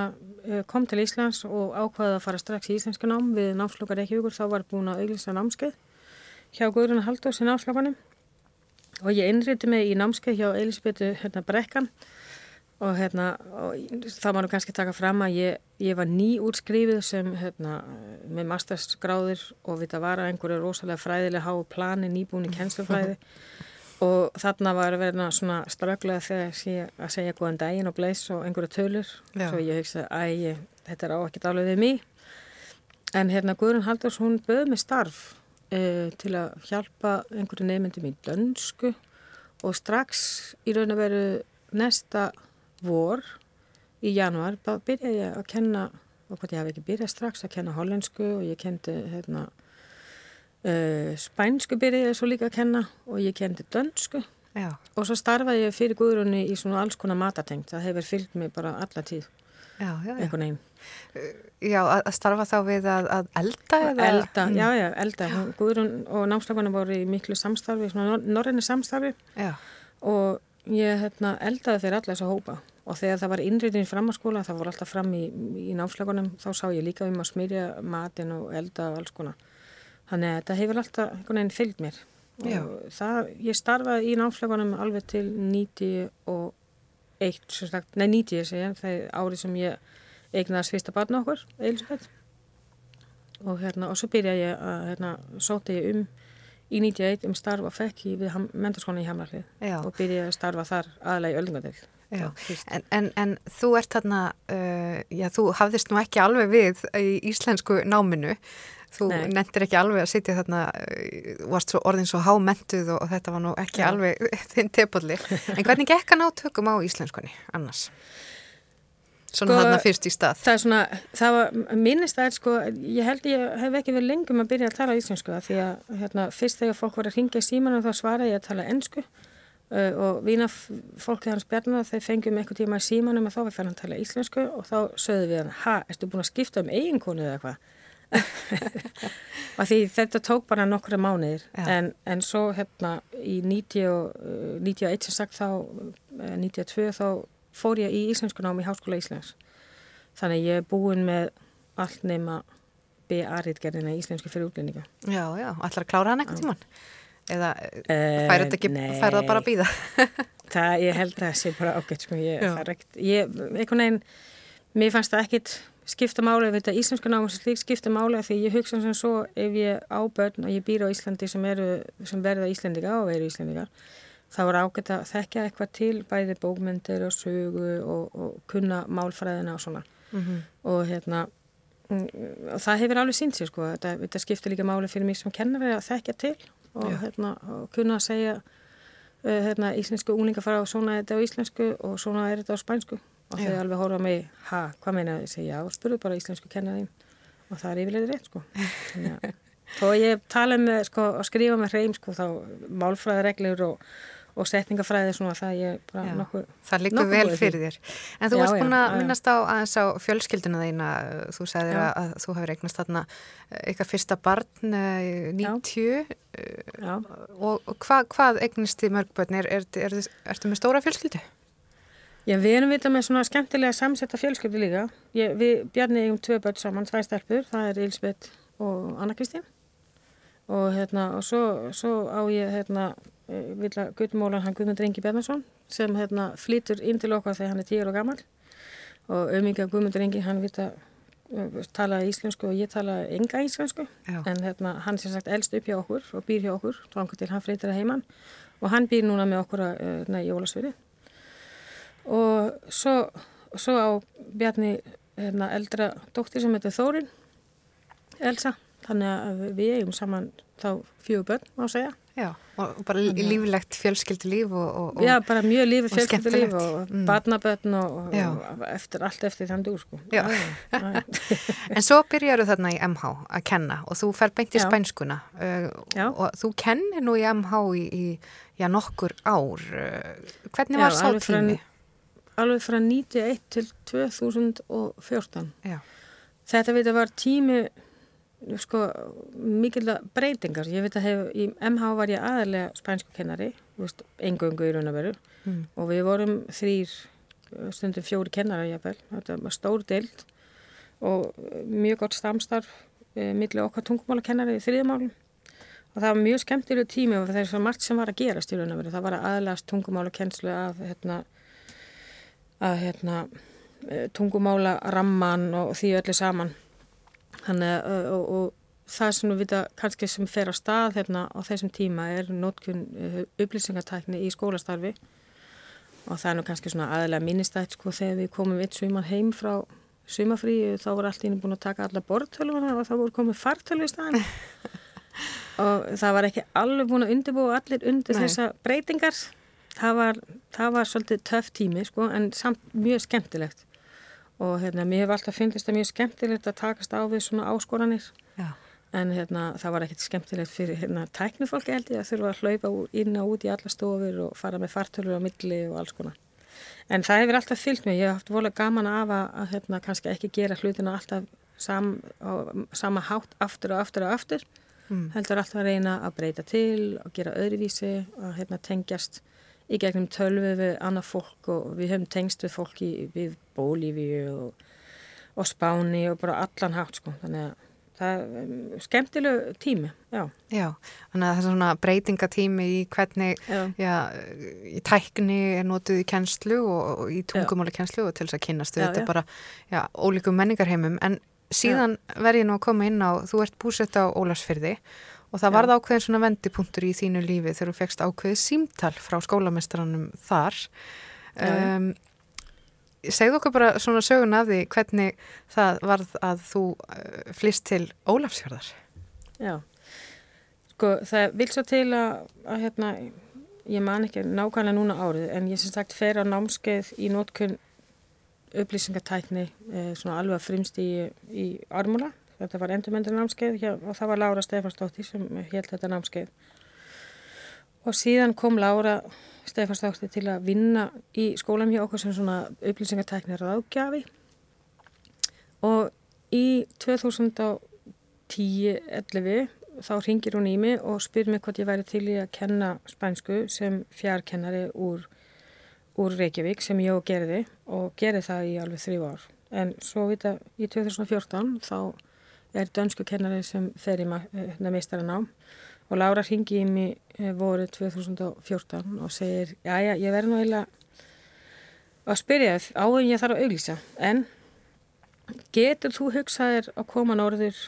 eh, kom til Íslands og ákvaði að fara strax í íslensku nám við námslokar ekki hugur. Þá var búin að auglista námskeið hjá Guðruna Haldós í námslokanum og ég innriti mig í námskeið hjá Elisabethu hérna, Brekkan. Og, hérna, og það var nú kannski taka fram að ég, ég var ný útskrifið sem hérna, með mastersgráður og við það var að einhverju rosalega fræðilega há plani nýbúin í kennslufræði. Og þarna var að vera svona ströglega þegar ég að segja góðan daginn og bleis og einhverju tölur. Svo ég hugsa að ég, þetta er á alveg við mig. En hérna Guðrun Haldurs hún böð mig starf uh, til að hjálpa einhverju nefndum í dönsku. Og strax í raun að veru næsta vor í januar byrjaði ég að kenna og hvort ég hafi ekki byrjað strax að kenna hollensku og ég kendi hérna Uh, spænsku byrjaði ég svo líka að kenna og ég kendi dönsku. Já. og svo starfaði ég fyrir Guðrunni í svona alls konar matatengt, það hefur fylgt mig bara alla tíð, já, já, einhvern veginn. Uh, Já, að starfa þá við að, að elda? Elda, mm. já, já, elda. Guðrun og námslagunum voru í miklu samstarfi svona norræni samstarfi. Og ég hérna, eldaði fyrir alla þessa hópa. Og þegar það var innrýðin fram á skóla, það voru alltaf fram í, í námslagunum, þá sá ég líka um að smyrja matin og elda og alls konar. Þannig að þetta hefur alltaf einhvern veginn fylgd mér. Það, ég starfaði í námsleikunum alveg til 91, sagt, nei 90 segja, það er árið sem ég eignaði svista barna okkur. Og, hérna, og svo byrjaði ég að, hérna, sóti ég um í 91 um starfa fekki við menturskónu í Hamlarlið og byrjaði að starfa þar aðlega í Öldingadel. En, en, en þú ert þarna, uh, já þú hafðist nú ekki alveg við í íslensku náminu Þú nendir ekki alveg að sitja þarna, eh, varst svo orðin svo hámentuð og, þetta var nú ekki ja. alveg þinn tepulli. En hvernig gekk að ná tökum á íslenskunni annars? Svona sko, þarna fyrst í stað. Það er svona, það var, minnist að sko, ég held ég hef ekki verið lengum að byrja að tala íslensku því að hérna, fyrst þegar fólk var að ringja í símanum þá svaraði ég að tala ennsku uh, og vína fólkið hans bjarnar þeir fengjum eitthvað tíma í símanum og þá var fyrir að tala íslensku og þá sögðu við hann, ha, ertu búin að skipta um eiginkonu eða eitthvað? þetta tók bara nokkru mánuðir. En, en svo hérna í 90, 91 sem sagt þá 92 eh, þá fór ég í Íslenskunám í Háskóla Íslands. Þannig ég er búin með allt nema B.A.rítgerðina í Íslensku fyrir útlendinga. Já, já, allar að klára hann eitthvað tíman eða uh, færðu þetta ekki færðu það bara að býða það, ég held að það sé bara ágætt sko, ég, það er ekkert, ég, einhvern veginn mér fannst það ekkit skipta máli ef þetta íslensku náma sem slík skipta máli því ég hugsa sem svo ef ég á börn og ég býr á Íslandi sem, eru, sem verða Íslandika og eru Íslandika þá er ágætt að þekkja eitthvað til bæði bókmyndir og sögu og, og kunna málfræðina og svona. Mm -hmm. og hérna mm, og það hefur alveg sínt sér sko þetta, þetta skipta líka máli fyrir mig sem kennar að þekkja til og, hérna, og kunna að segja uh, hérna, íslensku úlinga fara á svona þetta á íslensku og svona er þetta á spænsku og þau alveg horfa mig, ha, hvað meina þau? Ég segi, já, spurðu bara íslensku kennaðinn og það er yfirlega rétt, sko þó ég tala með, sko, og skrifa með hreim, sko, þá málfræðareglur og, og setningafræði svona, það ég bara nokkuð Það líkur vel fyrir þér En þú já, varst búin að minnast á aðeins á fjölskylduna þína, þú sagðir já. að þú hefur eignast þarna eh, ykkar fyrsta barn 90 eh, já. og, og hvað, hvað eignist þið mörgbörn? Er, er, er, ertu með stóra fjölskyldu? Já, við erum vitað með svona skemmtilega samsetta fjölskyldu líka. Ég, við bjarnið um tvö börn saman, tvæ stelpur, það er Elisabeth og Anna Kristín. Og hérna, og svo, svo á ég, hérna, eh, vilja guttmólan hann Guðmund Rengi Bjarnarsson sem hérna flýtur inn til okkar þegar hann er tíur og gammal. Og auðvitað Guðmund Rengi, hann vita talaði íslensku og ég talaði enga íslensku Já. en hérna, hann sem sagt elst upp hjá okkur og býr hjá okkur, þá hann til hann freytir að heimann og hann býr núna með okkur að, hérna, í Ólasvili og svo, svo á Bjarni hérna, eldra dóttir sem heitir Þórin Elsa, þannig að við eigum saman þá fjögur börn á að segja Já, og bara líflegt fjölskyldulíf og, og, og Já, bara mjög lífi fjölskyldulíf og Mm. og, Já. og eftir, allt eftir þann dúr sko. Já. já. En svo byrjaru þarna í MH að kenna og þú fer beint í Já. spænskuna uh, og þú kennir nú í MH í, í já, nokkur ár. Uh, hvernig var sá tími? Alveg frá 91 til 2014. Já, Þetta veit að var tími sko, mikil breytingar. Ég veit að hef, í MH var ég aðalega spænsku kennari, engöngu í raun og veru Mm. og við vorum þrýr, stundum fjóri kennara jafnvel. Þetta var stór deild og mjög gott stamstarf e, milli okkar tungumálakennari í þriðmálum og það var mjög skemmtilegu tími og það er svo margt sem var að gerast í raun og veru. Það var að aðlast tungumálakennslu af hérna, að hérna, e, tungumála ramman og því öllu saman. Þannig að og, og það sem við vita kannski sem fer á stað hérna á þessum tíma er nótkun upplýsingartækni í skólastarfi og það er nú kannski svona aðlega minnistætt sko þegar við komum við suman heim frá sumafrí þá voru allt íni búin að taka alla borðtölvuna og þá voru komið fartölvu í staðan og það var ekki alveg búin að undirbúa allir undir Nei. þessa breytingar það var, það var svolítið töff tími sko en samt mjög skemmtilegt. Og hérna mér hef alltaf fyndist það mjög skemmtilegt að takast á við svona áskoranir. Já, en hérna það var ekkert skemmtilegt fyrir hérna tæknifólki held ég að þurfa að hlaupa inn og út í alla stofur og fara með fartölur á milli og alls konar. En það hefur alltaf fyllt mig, ég hef haft volið gaman af að hérna kannski ekki gera hlutina alltaf sam, á, sama hátt aftur og aftur og aftur, Mm. heldur alltaf að reyna að breyta til og gera öðruvísi og hérna tengjast í gegnum tölvu við annað fólk og við höfum tengst við fólki við Bólífiu og, og Spáni og bara allan hátt sko, þannig að það er um, skemmtilegu tími, já. já. Þannig að það er svona breytingatími í hvernig já. já, í tækni er notuð í kennslu og, og í tungumáli kennslu og til þess að Já, þetta bara ólíkum menningarheimum en síðan verð ég nú að koma inn á þú ert búsett á Ólarsfyrði og það varð ákveðin svona vendipunktur í þínu lífi þegar þú fegst ákveðið símtal frá skólamestranum þar. Um, segðu okkur bara svona sögun af því hvernig það varð að þú uh, flýst til Ólafsfjörðar Já, sko það vil svo til að, að hérna, ég man ekki nákvæmlega núna árið en ég sem sagt fer á námskeið í nótkun upplýsingatækni eh, svona alveg að frimst í, í Armúla, þetta var endurmyndur námskeið og það var Lára Stefansdóttir sem held þetta námskeið og síðan kom Lára Stefansdóttir til að vinna í skólam hjá okkur sem svona upplýsingatækni ráðgjafi og í 2010-11 þá ringir hún í mig og spyr mig hvort ég væri til í að kenna spænsku sem fjarkennari úr, úr Reykjavík sem ég og gerði og gerði það í alveg þrjú ár. En svo vita í 2014 þá er dönsku kennari sem fer í meistaran á og Lára ringi í mig eh, voru 2014 og segir já já ég verði nú eiginlega að spyrja áður en ég þarf að auglýsa. En getur þú hugsaðir að koma norður?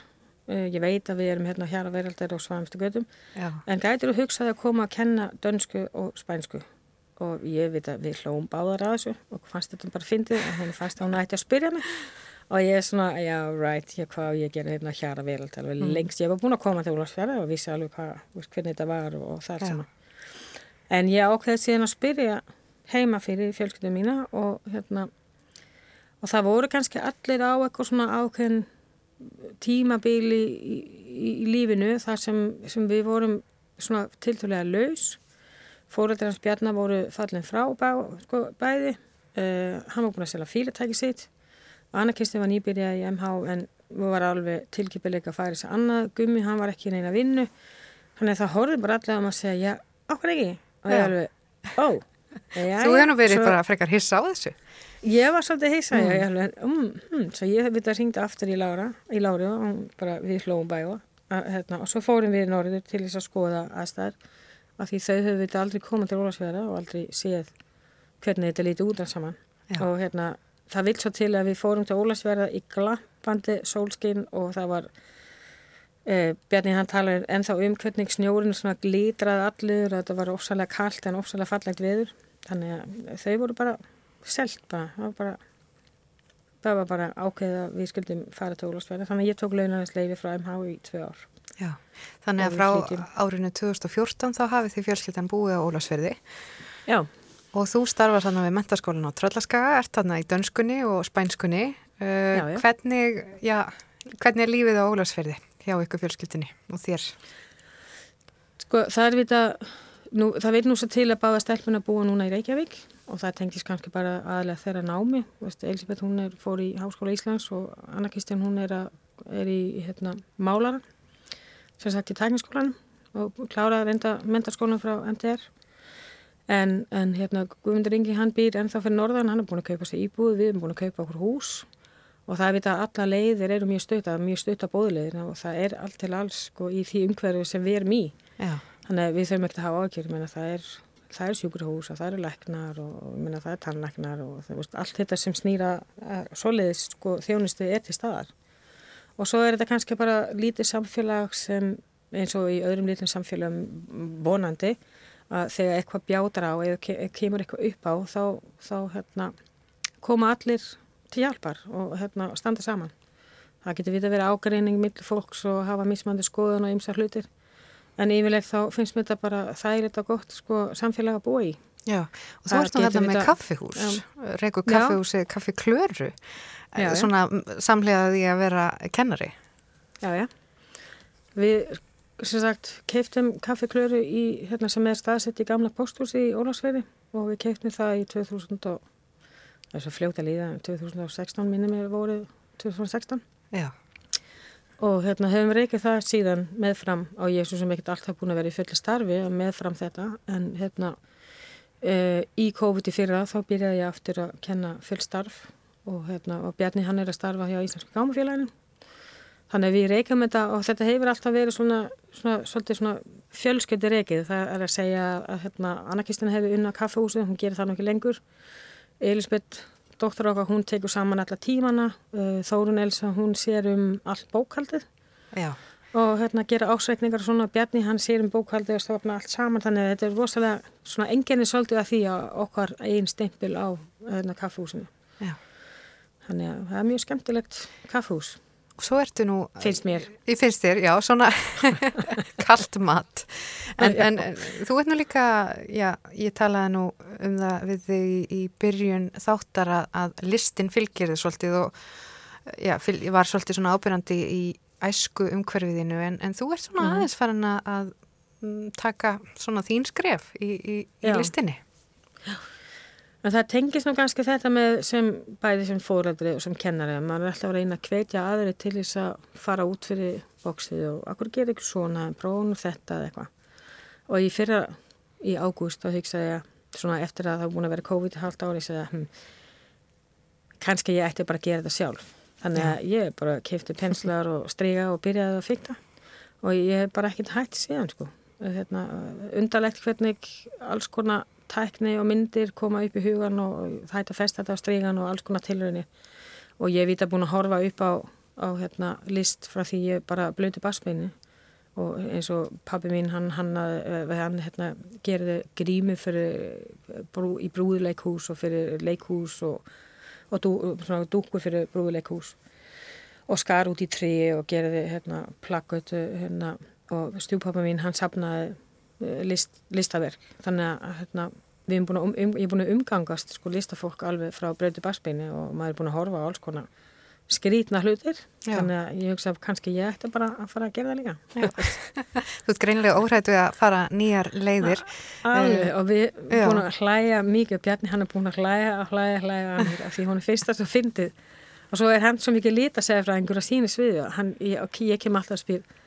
Uh, ég veit að við erum hérna hér að veraldar og svæmstu gödum en gætur þú hugsaðir að koma að kenna dönsku og spænsku? Og ég veit að við hlóum báðar að þessu og fannst þetta bara fyndið og hún fannst að hún ætti að spyrja mig og ég er svona, já, right, ég, hvað ég gera hérna hér að verald alveg Mm. lengst, ég var búin að koma til Úlfarsfjara og vissi alveg hvað, hvernig þetta var og, og það er Já. sama en ég ákveði síðan að spyrja heima fyrir fjölskyldum mína og hérna og það voru kannski allir á eitthvað svona ákveðin tímabili í, í, í lífinu þar sem, sem við vorum svona tiltölulega laus. Fóröldar hans Bjarnar voru fallin frá bæ, sko, bæði. Uh, hann var búin að selja fílatæki sitt Anna Kristi var nýbyrjað í MH en var alveg tilkipileika að færa sér annað. Gummi, hann var ekki í neina vinnu. Þannig að það horfði bara allega um að segja já, okkur ekki? Og ég alveg, ó já, þú hefur nú verið svo- bara frekar hissa á þessu. Ég var svolítið heisa, mm. ég alveg, um, hm, svo ég hef vitað hringdi aftur í Lára, í Lári og bara, við hlóum bæða að, hérna, og svo fórum við í Norður til þess að skoða aðstæður. Af því þau höfum við aldrei komað til Ólasverða og aldrei séð hvernig þetta líti út alls saman. Já. og hérna, það vil svo til að við fórum til Ólasverða í glampinu bandi Solskin og það var e, Bjarni hann talaði ennþá um hvernig snjórin svona glítraði allur þetta var ofsalega kallt en ofsalega fallegt viður þannig að þau voru bara selt bara, það var bara það var bara ákveðið að við skuldum fara til Ólafsverði, þannig að ég tók launarins frá MH í tvö ár. Já, þannig að frá árinu 2014 þá hafið þið fjölskyldan búið á Ólafsverði Já Og þú starfar þannig við mentaskólan á Tröllaskaga, ert þannig í dönskunni og spænskunni. Uh, já, já. Hvernig, já, hvernig er lífið á Ólarsferði hjá ykkur fjölskyldinni og þér? Sko, það er vita, nú, það veit nú svo til að báða stelpun að búa núna í Reykjavík og það tengis kannski bara aðlega þeirra námi. Vist, Elisabeth hún er, fór í Háskóla Íslands og Anna Kristján hún er, að, er í hérna, málaran, sem sagt í tækniskólanum og kláraði reynda mentarskólan frá MTR En, en hérna Guðmundur Ingi hann býr ennþá fyrir norðan, hann er búin að kaupa sér íbúð, við erum búin að kaupa okkur hús og það er vita að alla leiðir eru mjög stöta, mjög stöta bóðleiðina og það er allt til alls sko, í því umhverju sem við erum í. Já. Þannig að við þurfum ekkert að hafa ákjör, það er, er sjúkurhús og það eru leknar og, minna, það er tannleknar og það, veist, allt þetta sem snýra svoleiðis sko, þjónustu er til staðar. Og svo er þetta kannski bara lítið samfélag sem eins og í öðrum lítið samfélagum vonandi að þegar eitthvað bjátar á eða kemur eitthvað upp á þá, þá hérna, koma allir til hjálpar og hérna, standa saman. Það getur við að vera ágreining millir fólks og hafa mismandi skoðun og ymsa hlutir en yfirlegt þá finnst mér þetta bara það er þetta gott sko, samfélag að búa í. Já, og þú ert nú þetta með kaffihús, reyku kaffihúsi, kaffiklöru, svona samlegaði að vera kennari. Já, já. Við sem sagt, keiftum kaffiklöru í, hérna, sem er staðsett í gamla pósthúsi í Ólagsveri og við keiftum það í 2000 og, það er svo fljóta líða 2016 minnum er voruð 2016 Já. og hérna hefum reykið það síðan meðfram á Jésu sem ekkert alltaf búin að vera í fulli starfi meðfram þetta. En hérna e, í COVID í fyrra þá byrjaði ég aftur að kenna full starf og, hérna, og Bjarni hann er að starfa hjá Íslandsku Gámafélaginu Þannig að við reykjum þetta og þetta hefur alltaf verið svona, svona, svolítið svona fjölsköldi reykið. Það er að segja að hérna, Anna-Kristina hefur unna kaffehúsið, hún gerir það nokkið lengur. Elisabeth, doktor okkar, hún tekur saman alla tímana. Uh, Þórun Elsa, hún sér um allt bókaldið Já. og hérna gera ásveikningar og svona. Bjarni, hann sér um bókaldið og stofna allt saman. Þannig að þetta er rosalega svona enginni svolítið að því að okkar einn stempil á hérna, kaffehúsinu. Þannig að það er mjög skemmtilegt kaffehús. Svo ertu nú... Finnst mér. Í finnst þér, já, svona kallt mat. En, en þú veit nú líka, já, ég talaði nú um það við þig í, byrjun þáttar að, að listin fylgir þið svolítið og já, fyl, ég var svolítið svona ábyrjandi í æsku umhverfiðinu en, en þú ert svona mm. aðeins farin að taka svona þín skref í, í, í listinni. Já. En það tengis nú kannski þetta með sem bæði sem fórældri og sem kennari að maður er alltaf að reyna að hvetja aðri til þess að fara út fyrir bóksið og akkur gerir ekki svona, prófunu þetta eða eitthvað. Og í fyrra í ágúst þá hugsaði ég svona eftir að það var búin að vera COVID halvt ári ég hm, kannski ég ætti bara að gera þetta sjálf. Þannig að ég bara kefti penslar og stryga og byrjaði að fykta og ég hef bara ekkert hægt síðan sko. Hérna, undarlegt hvernig alls konar tækni og myndir koma upp í hugan og það hætti að festa þetta á strígan og alls konar tilröðinni og ég vita búin að horfa upp á, á hérna, list frá því ég bara blöti basmeinu og eins og pabbi mín hann, hann, eh, hann hérna, gerði grími fyrir, brú, í brúðuleikhús og fyrir leikhús og, og dú, dúkur fyrir brúðuleikhús. Og skar út í tri og gerði hérna, plakkut hérna, og stjúpappa mín hann sapnaði Eh, list, listaverk. Þannig að hérna, við erum búin að, um, um, ég er búin að umgangast sko listafólk alveg frá breytu basbeinu og maður er búin að horfa á alls konar skrítna hlutir. Já. þannig að ég hugsa að kannski ég ætti bara að fara að gera það líka. Þú ert greinlega óhrættu að fara nýjar leiðir. Alveg uh, og við erum búin að hlæja mikið Bjarni hann er búin að hlæja að hlæja hlæja að því hún er fyrst að það fyndið. Og svo er hann svo mikið segja frá einhverja síni sviðu hann, ég, ég kem alltaf að spyrja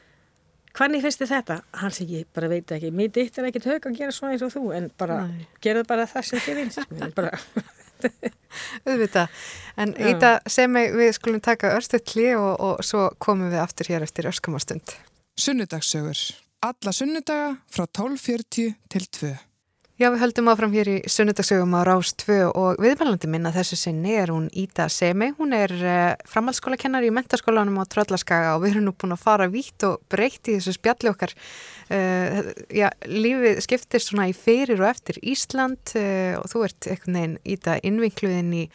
Hvernig finnst þið þetta? Hann segi, ég bara veit ekki, mér ditt er ekkit hög að gera svona eins og þú, en bara, gera bara það sem þið vinst. bara... Uðvita, en Já. í það sem við skulum taka örstuðli og, og svo komum við aftur hér eftir öskamastund. Sunnudagsögur. Alla sunnudaga frá 12.40 til 2. Já, við höldum áfram hér í sunnudagsögum á Rás 2 og viðmælandi minna þessu sinni er hún Ída Semi. Hún er uh, framhaldsskólakennar í mentaskólanum á Tröllaskaga og við erum nú búin að fara vítt og breytt í þessu spjalli okkar. Uh, já, lífið skiptist svona í fyrir og eftir Ísland uh, og þú ert einhvern veginn Ída innvinkluð inn í,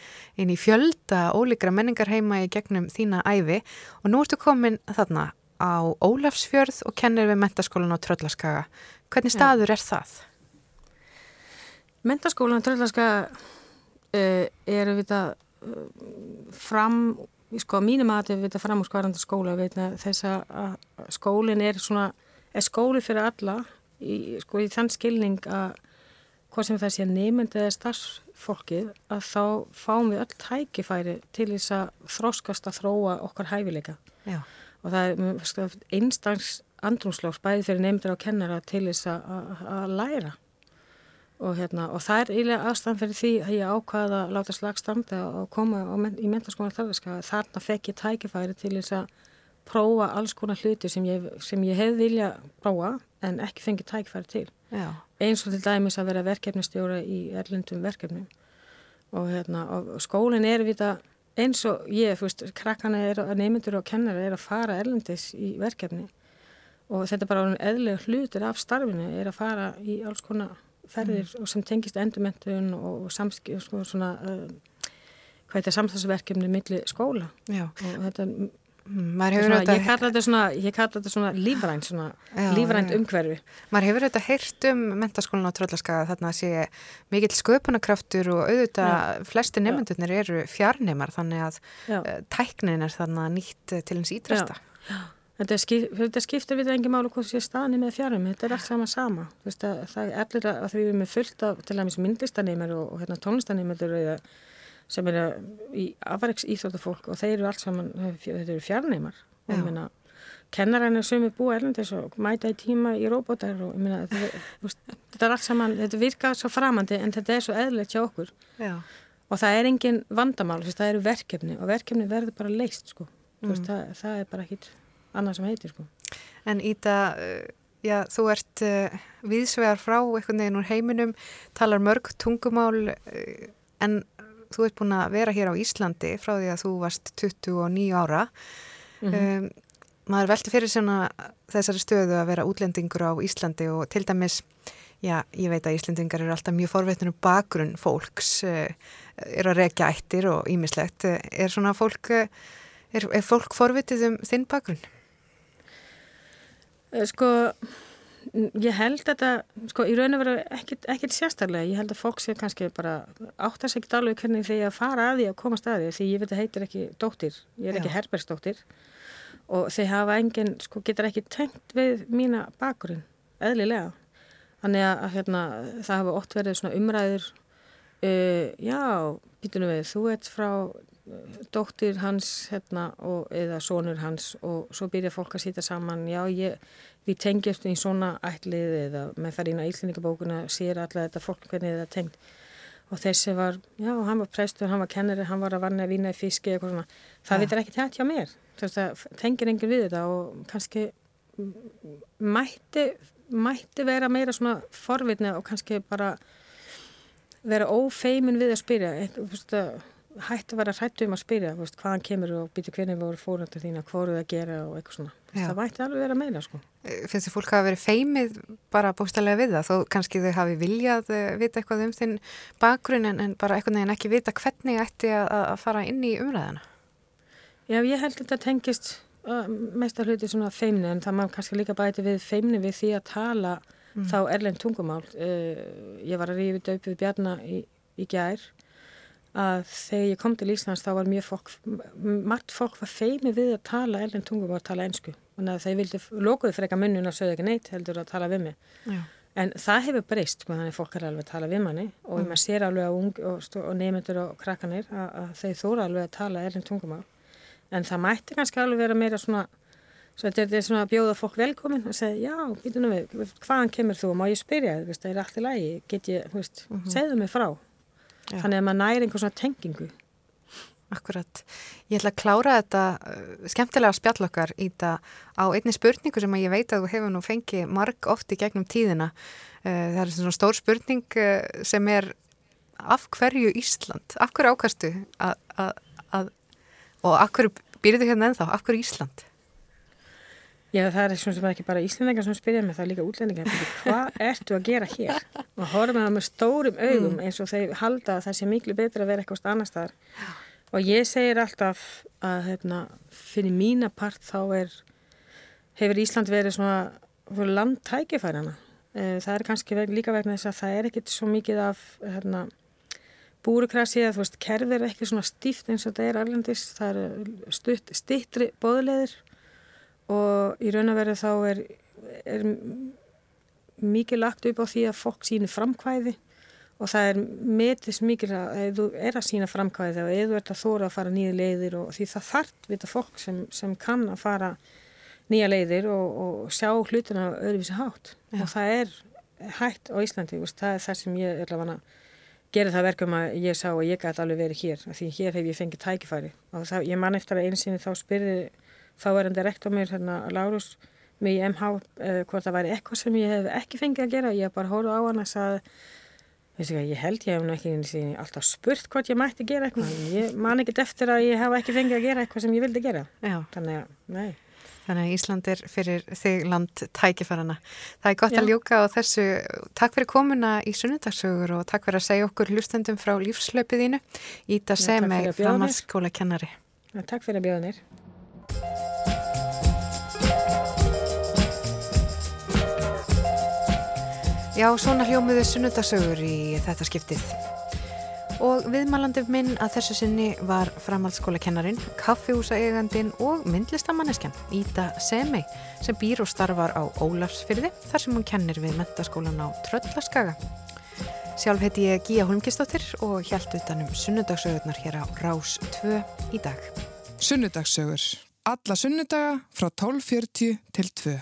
inn í fjölda ólíkra menningar heima í gegnum þína æfi og nú ertu komin þarna á Ólafsfjörð og kennir við mentaskólan á Tröllaskaga. Hvernig staður já. er það? Mentaskólan Tröllaska uh, eru við það uh, fram, sko mínum að við það fram úr skvarandi skóla þess að skólinn er svona er skóli fyrir alla í, sko í þann skilning að hvað sem það sé nefndi eða starfsfólkið að þá fáum við öll tækifæri til þess að þróskast að þróa okkar hæfileika Já. og það er sko, einstans andrumslóks bæði fyrir nefndir á kennara til þess að læra og, hérna, og það er eiginlega aðstæðan fyrir því að ég ákvaða að láta slagstanda og koma men í mentarskóna þarfiska þarna fekk ég tækifæri til þess að prófa alls konar hluti sem ég, sem ég hef vilja prófa en ekki fengi tækifæri til. Já. eins og til dæmis að vera verkefnistjóra í erlendum verkefnum. Og, hérna, og skólinn er við það eins og ég, þú veist, krakkana er að neymundur og kennara er að fara erlendis í verkefni. Og þetta er bara eðlega hlutur af starfinu er að fara í alls konar ferðir mm. sem tengist endurmentun og samskip, sko, svona, uh, hvað er samstagsverkefni millir skóla Já. og þetta Svona, þetta... ég kalla þetta svona, þetta svona lífrænt, lífrænt umhverfi. Maður hefur þetta heyrt um mentaskólan á Tröllaskaga þarna að sé mikill sköpunarkraftur og auðvitað já. flesti nefndunir eru fjarnemar þannig að já. Eh, tæknin er þarna nýtt til eins ídrasta. Já, Þetta, skip, þetta skiptir við engi málu hvort sé staðni með fjarum, þetta er allt sama sama. Veist, að, það er allir að, því við erum með fullt af til dæmis myndlistaneymar og, og hérna, tónlistaneymar sem eru í afverks íþróttafólk og þeir eru allt saman, þetta eru fjarneymar kennaræna sem er búið erlendis og mæta í tíma í robotar og ég meina, þetta er allt saman, þetta virkar svo framandi en þetta er svo eðlert hjá okkur Já. og það er engin vandamál, það eru verkefni og verkefni verður bara leist sko, mm. veist, það, það er bara ekkit annað sem heitir sko. En Íta, uh, já, þú ert uh, viðsvegar frá einhvern veginn úr heiminum, talar mörg tungumál uh, en þú ert búin að vera hér á Íslandi frá því að þú varst 29 ára mm -hmm. um, maður velti fyrir svona þessari stöðu að vera útlendingur á Íslandi og til dæmis Já, ég veit að Íslendingar eru alltaf mjög forveitnum bakgrunn fólks, er að rekja ættir og ímislegt. Er svona fólk, er, er fólk forvitið um þinn bakgrunn? Eh, sko, ég held þetta, sko, í raun og veru ekkert, sérstaklega. Ég held að fólk sé kannski bara áttast ekkert alveg hvernig því að fara að því að koma staði því ég veit að heitir ekki dóttir, ég er Já. ekki herbergsdóttir og þeir hafa engin, sko, getur ekki tengt við mína bakgrunn, eðlilega. Þannig að, hérna, það hafa ótt verið svona umræður, uh, já, býtunum við, þú ert frá dóttir hans hérna, og, eða sonur hans og svo byrja fólk að sýta saman. Já ég, við tengjast í svona ætlið eða með inn á íslendingabókuna sér allar þetta fólk hvernig þetta tengt. Og þessi var, já hann var prestur, hann var kennari, hann var að vanna að vinna í fiski eitthvað svona, það ja. vitur ekki þetta hjá mér. Það tengir engin við þetta og kannski mætti, mætti vera meira svona forvitna og kannski bara vera ófeimin við að spyrja. Eitthvað hætti að vera hrættu um að spyrja veist, hvaðan kemur og býtu hvernig voru fóröndu þína hvað voruð að gera og eitthvað svona. Já. það vætti alveg vera meina sko. Eh, finnst þið fólk hafa verið feimið bara bókstallega við það, þó kannski þau hafi viljað eh, vita eitthvað um þinn bakgrunn en, en bara eitthvað nefn ekki vita hvernig ætti að, að fara inn í umræðana Já, ég held að þetta tengist uh, mest að hluti svona feimni en það má kannski líka bæti við feimni við því að tala mm. þá erlend tungumál. Uh, ég var að rífi döp við Bjarnar í, í gær að þegar ég kom til Íslands þá var mjög fólk, margt fólk var feimi við að tala ellin tungum og að tala einsku þannig að þeir vildi, lókuði freka munnun að sögðu ekki neitt heldur að tala við mig. Já. en það hefur breyst, þannig að fólk er alveg að tala við manni. Og mm. maður sér alveg og, og, og nefnendur og krakkanir að, að þeir þóra alveg að tala ellin tungum en það mætti kannski alveg vera meira svona svo þetta er svona að bjóða fólk velkomin og segja, já, býtum við, hvaðan kemur þú? Og má ég spyrja það er allt í lagi? Get ég, veist, mm -hmm. segðu mig frá Já. þannig að maður næri einhvern svona tengingu akkurat. Ég ætla að klára þetta uh, skemmtilega spjallokkar í þetta á einni spurningu sem ég veit að þú hefur nú fengið marg oft í gegnum tíðina. Uh, það er svona stór spurning uh, sem er af hverju Ísland? Af hverju ákastu að, og af hverju býrðu hérna ennþá? Af hverju Ísland? Já, það er svona sem ekki bara íslendingar sem spyrja mig, það er líka útlendingar. Hvað ertu að gera hér? Og horfum það með stórum augum mm. eins og þeir halda að það sé miklu betur að vera eitthvað annar staðar. Og ég segir alltaf að hérna, fyrir mína part þá er, hefur Ísland verið svona landtækifærana. Eh, það er kannski líka vegna þess að það er ekkit svo mikið af hérna, búrukrasi að þú veist, kerfið er ekki svona stíft eins og það er alveg það er stutt, stittri bóðleðir og í raun og veru þá er, er mikið lagt upp á því að fólk síni framkvæði. Og það er metist mikið að ef þú er að sína framkvæði og ef þú ert að þóra að fara nýja leiðir og því það þarf við það fólk sem, sem kann að fara nýja leiðir og, og sjá hlutina öðruvísi hátt. Já. og það er hægt á Íslandi, veist, það er það sem ég er að gera það verkum að ég sá að ég gæti alveg verið hér, því hér hef ég fengið tækifæri. Og það, ég man eftir að einsinni þá spyrði þáverandi rektor mér hérna Lárus með í MH uh, eh, hvort það væri eitthvað sem ég hef ekki fengið að gera ég bara hóruð á hann að sagði ég held ég hef nú ekki alltaf spurt hvort ég mætti gera eitthvað ég man ekkert eftir að ég hef ekki fengið að gera eitthvað sem ég vildi gera Já. þannig að, nei Þannig að Ísland er fyrir þig land tækifarana. Það er gott Já. að ljúka á þessu. Takk fyrir komuna í sunnudagssögur og takk fyrir að segja okkur hlustendum frá lífslöpiðínu. Íta Semeg, framhaldsskóla kennari. Takk fyrir mér. Já, svona hljómiðu sunnudasögur í þetta skiptið. Og viðmælandi minn að þessu sinni var framhaldsskólakennarin, kaffihúsaegandin og myndlistamanneskjan Íta Semei sem býr og starfar á Ólafsfyrði þar sem hún kennir við mentaskólan á Tröllaskaga. Sjálf heiti ég Gíja Holmgistóttir og hjælt utanum sunnudagsögurnar hér á Rás 2 í dag. Sunnudagsögur. Alla sunnudaga frá 12.40 til 2.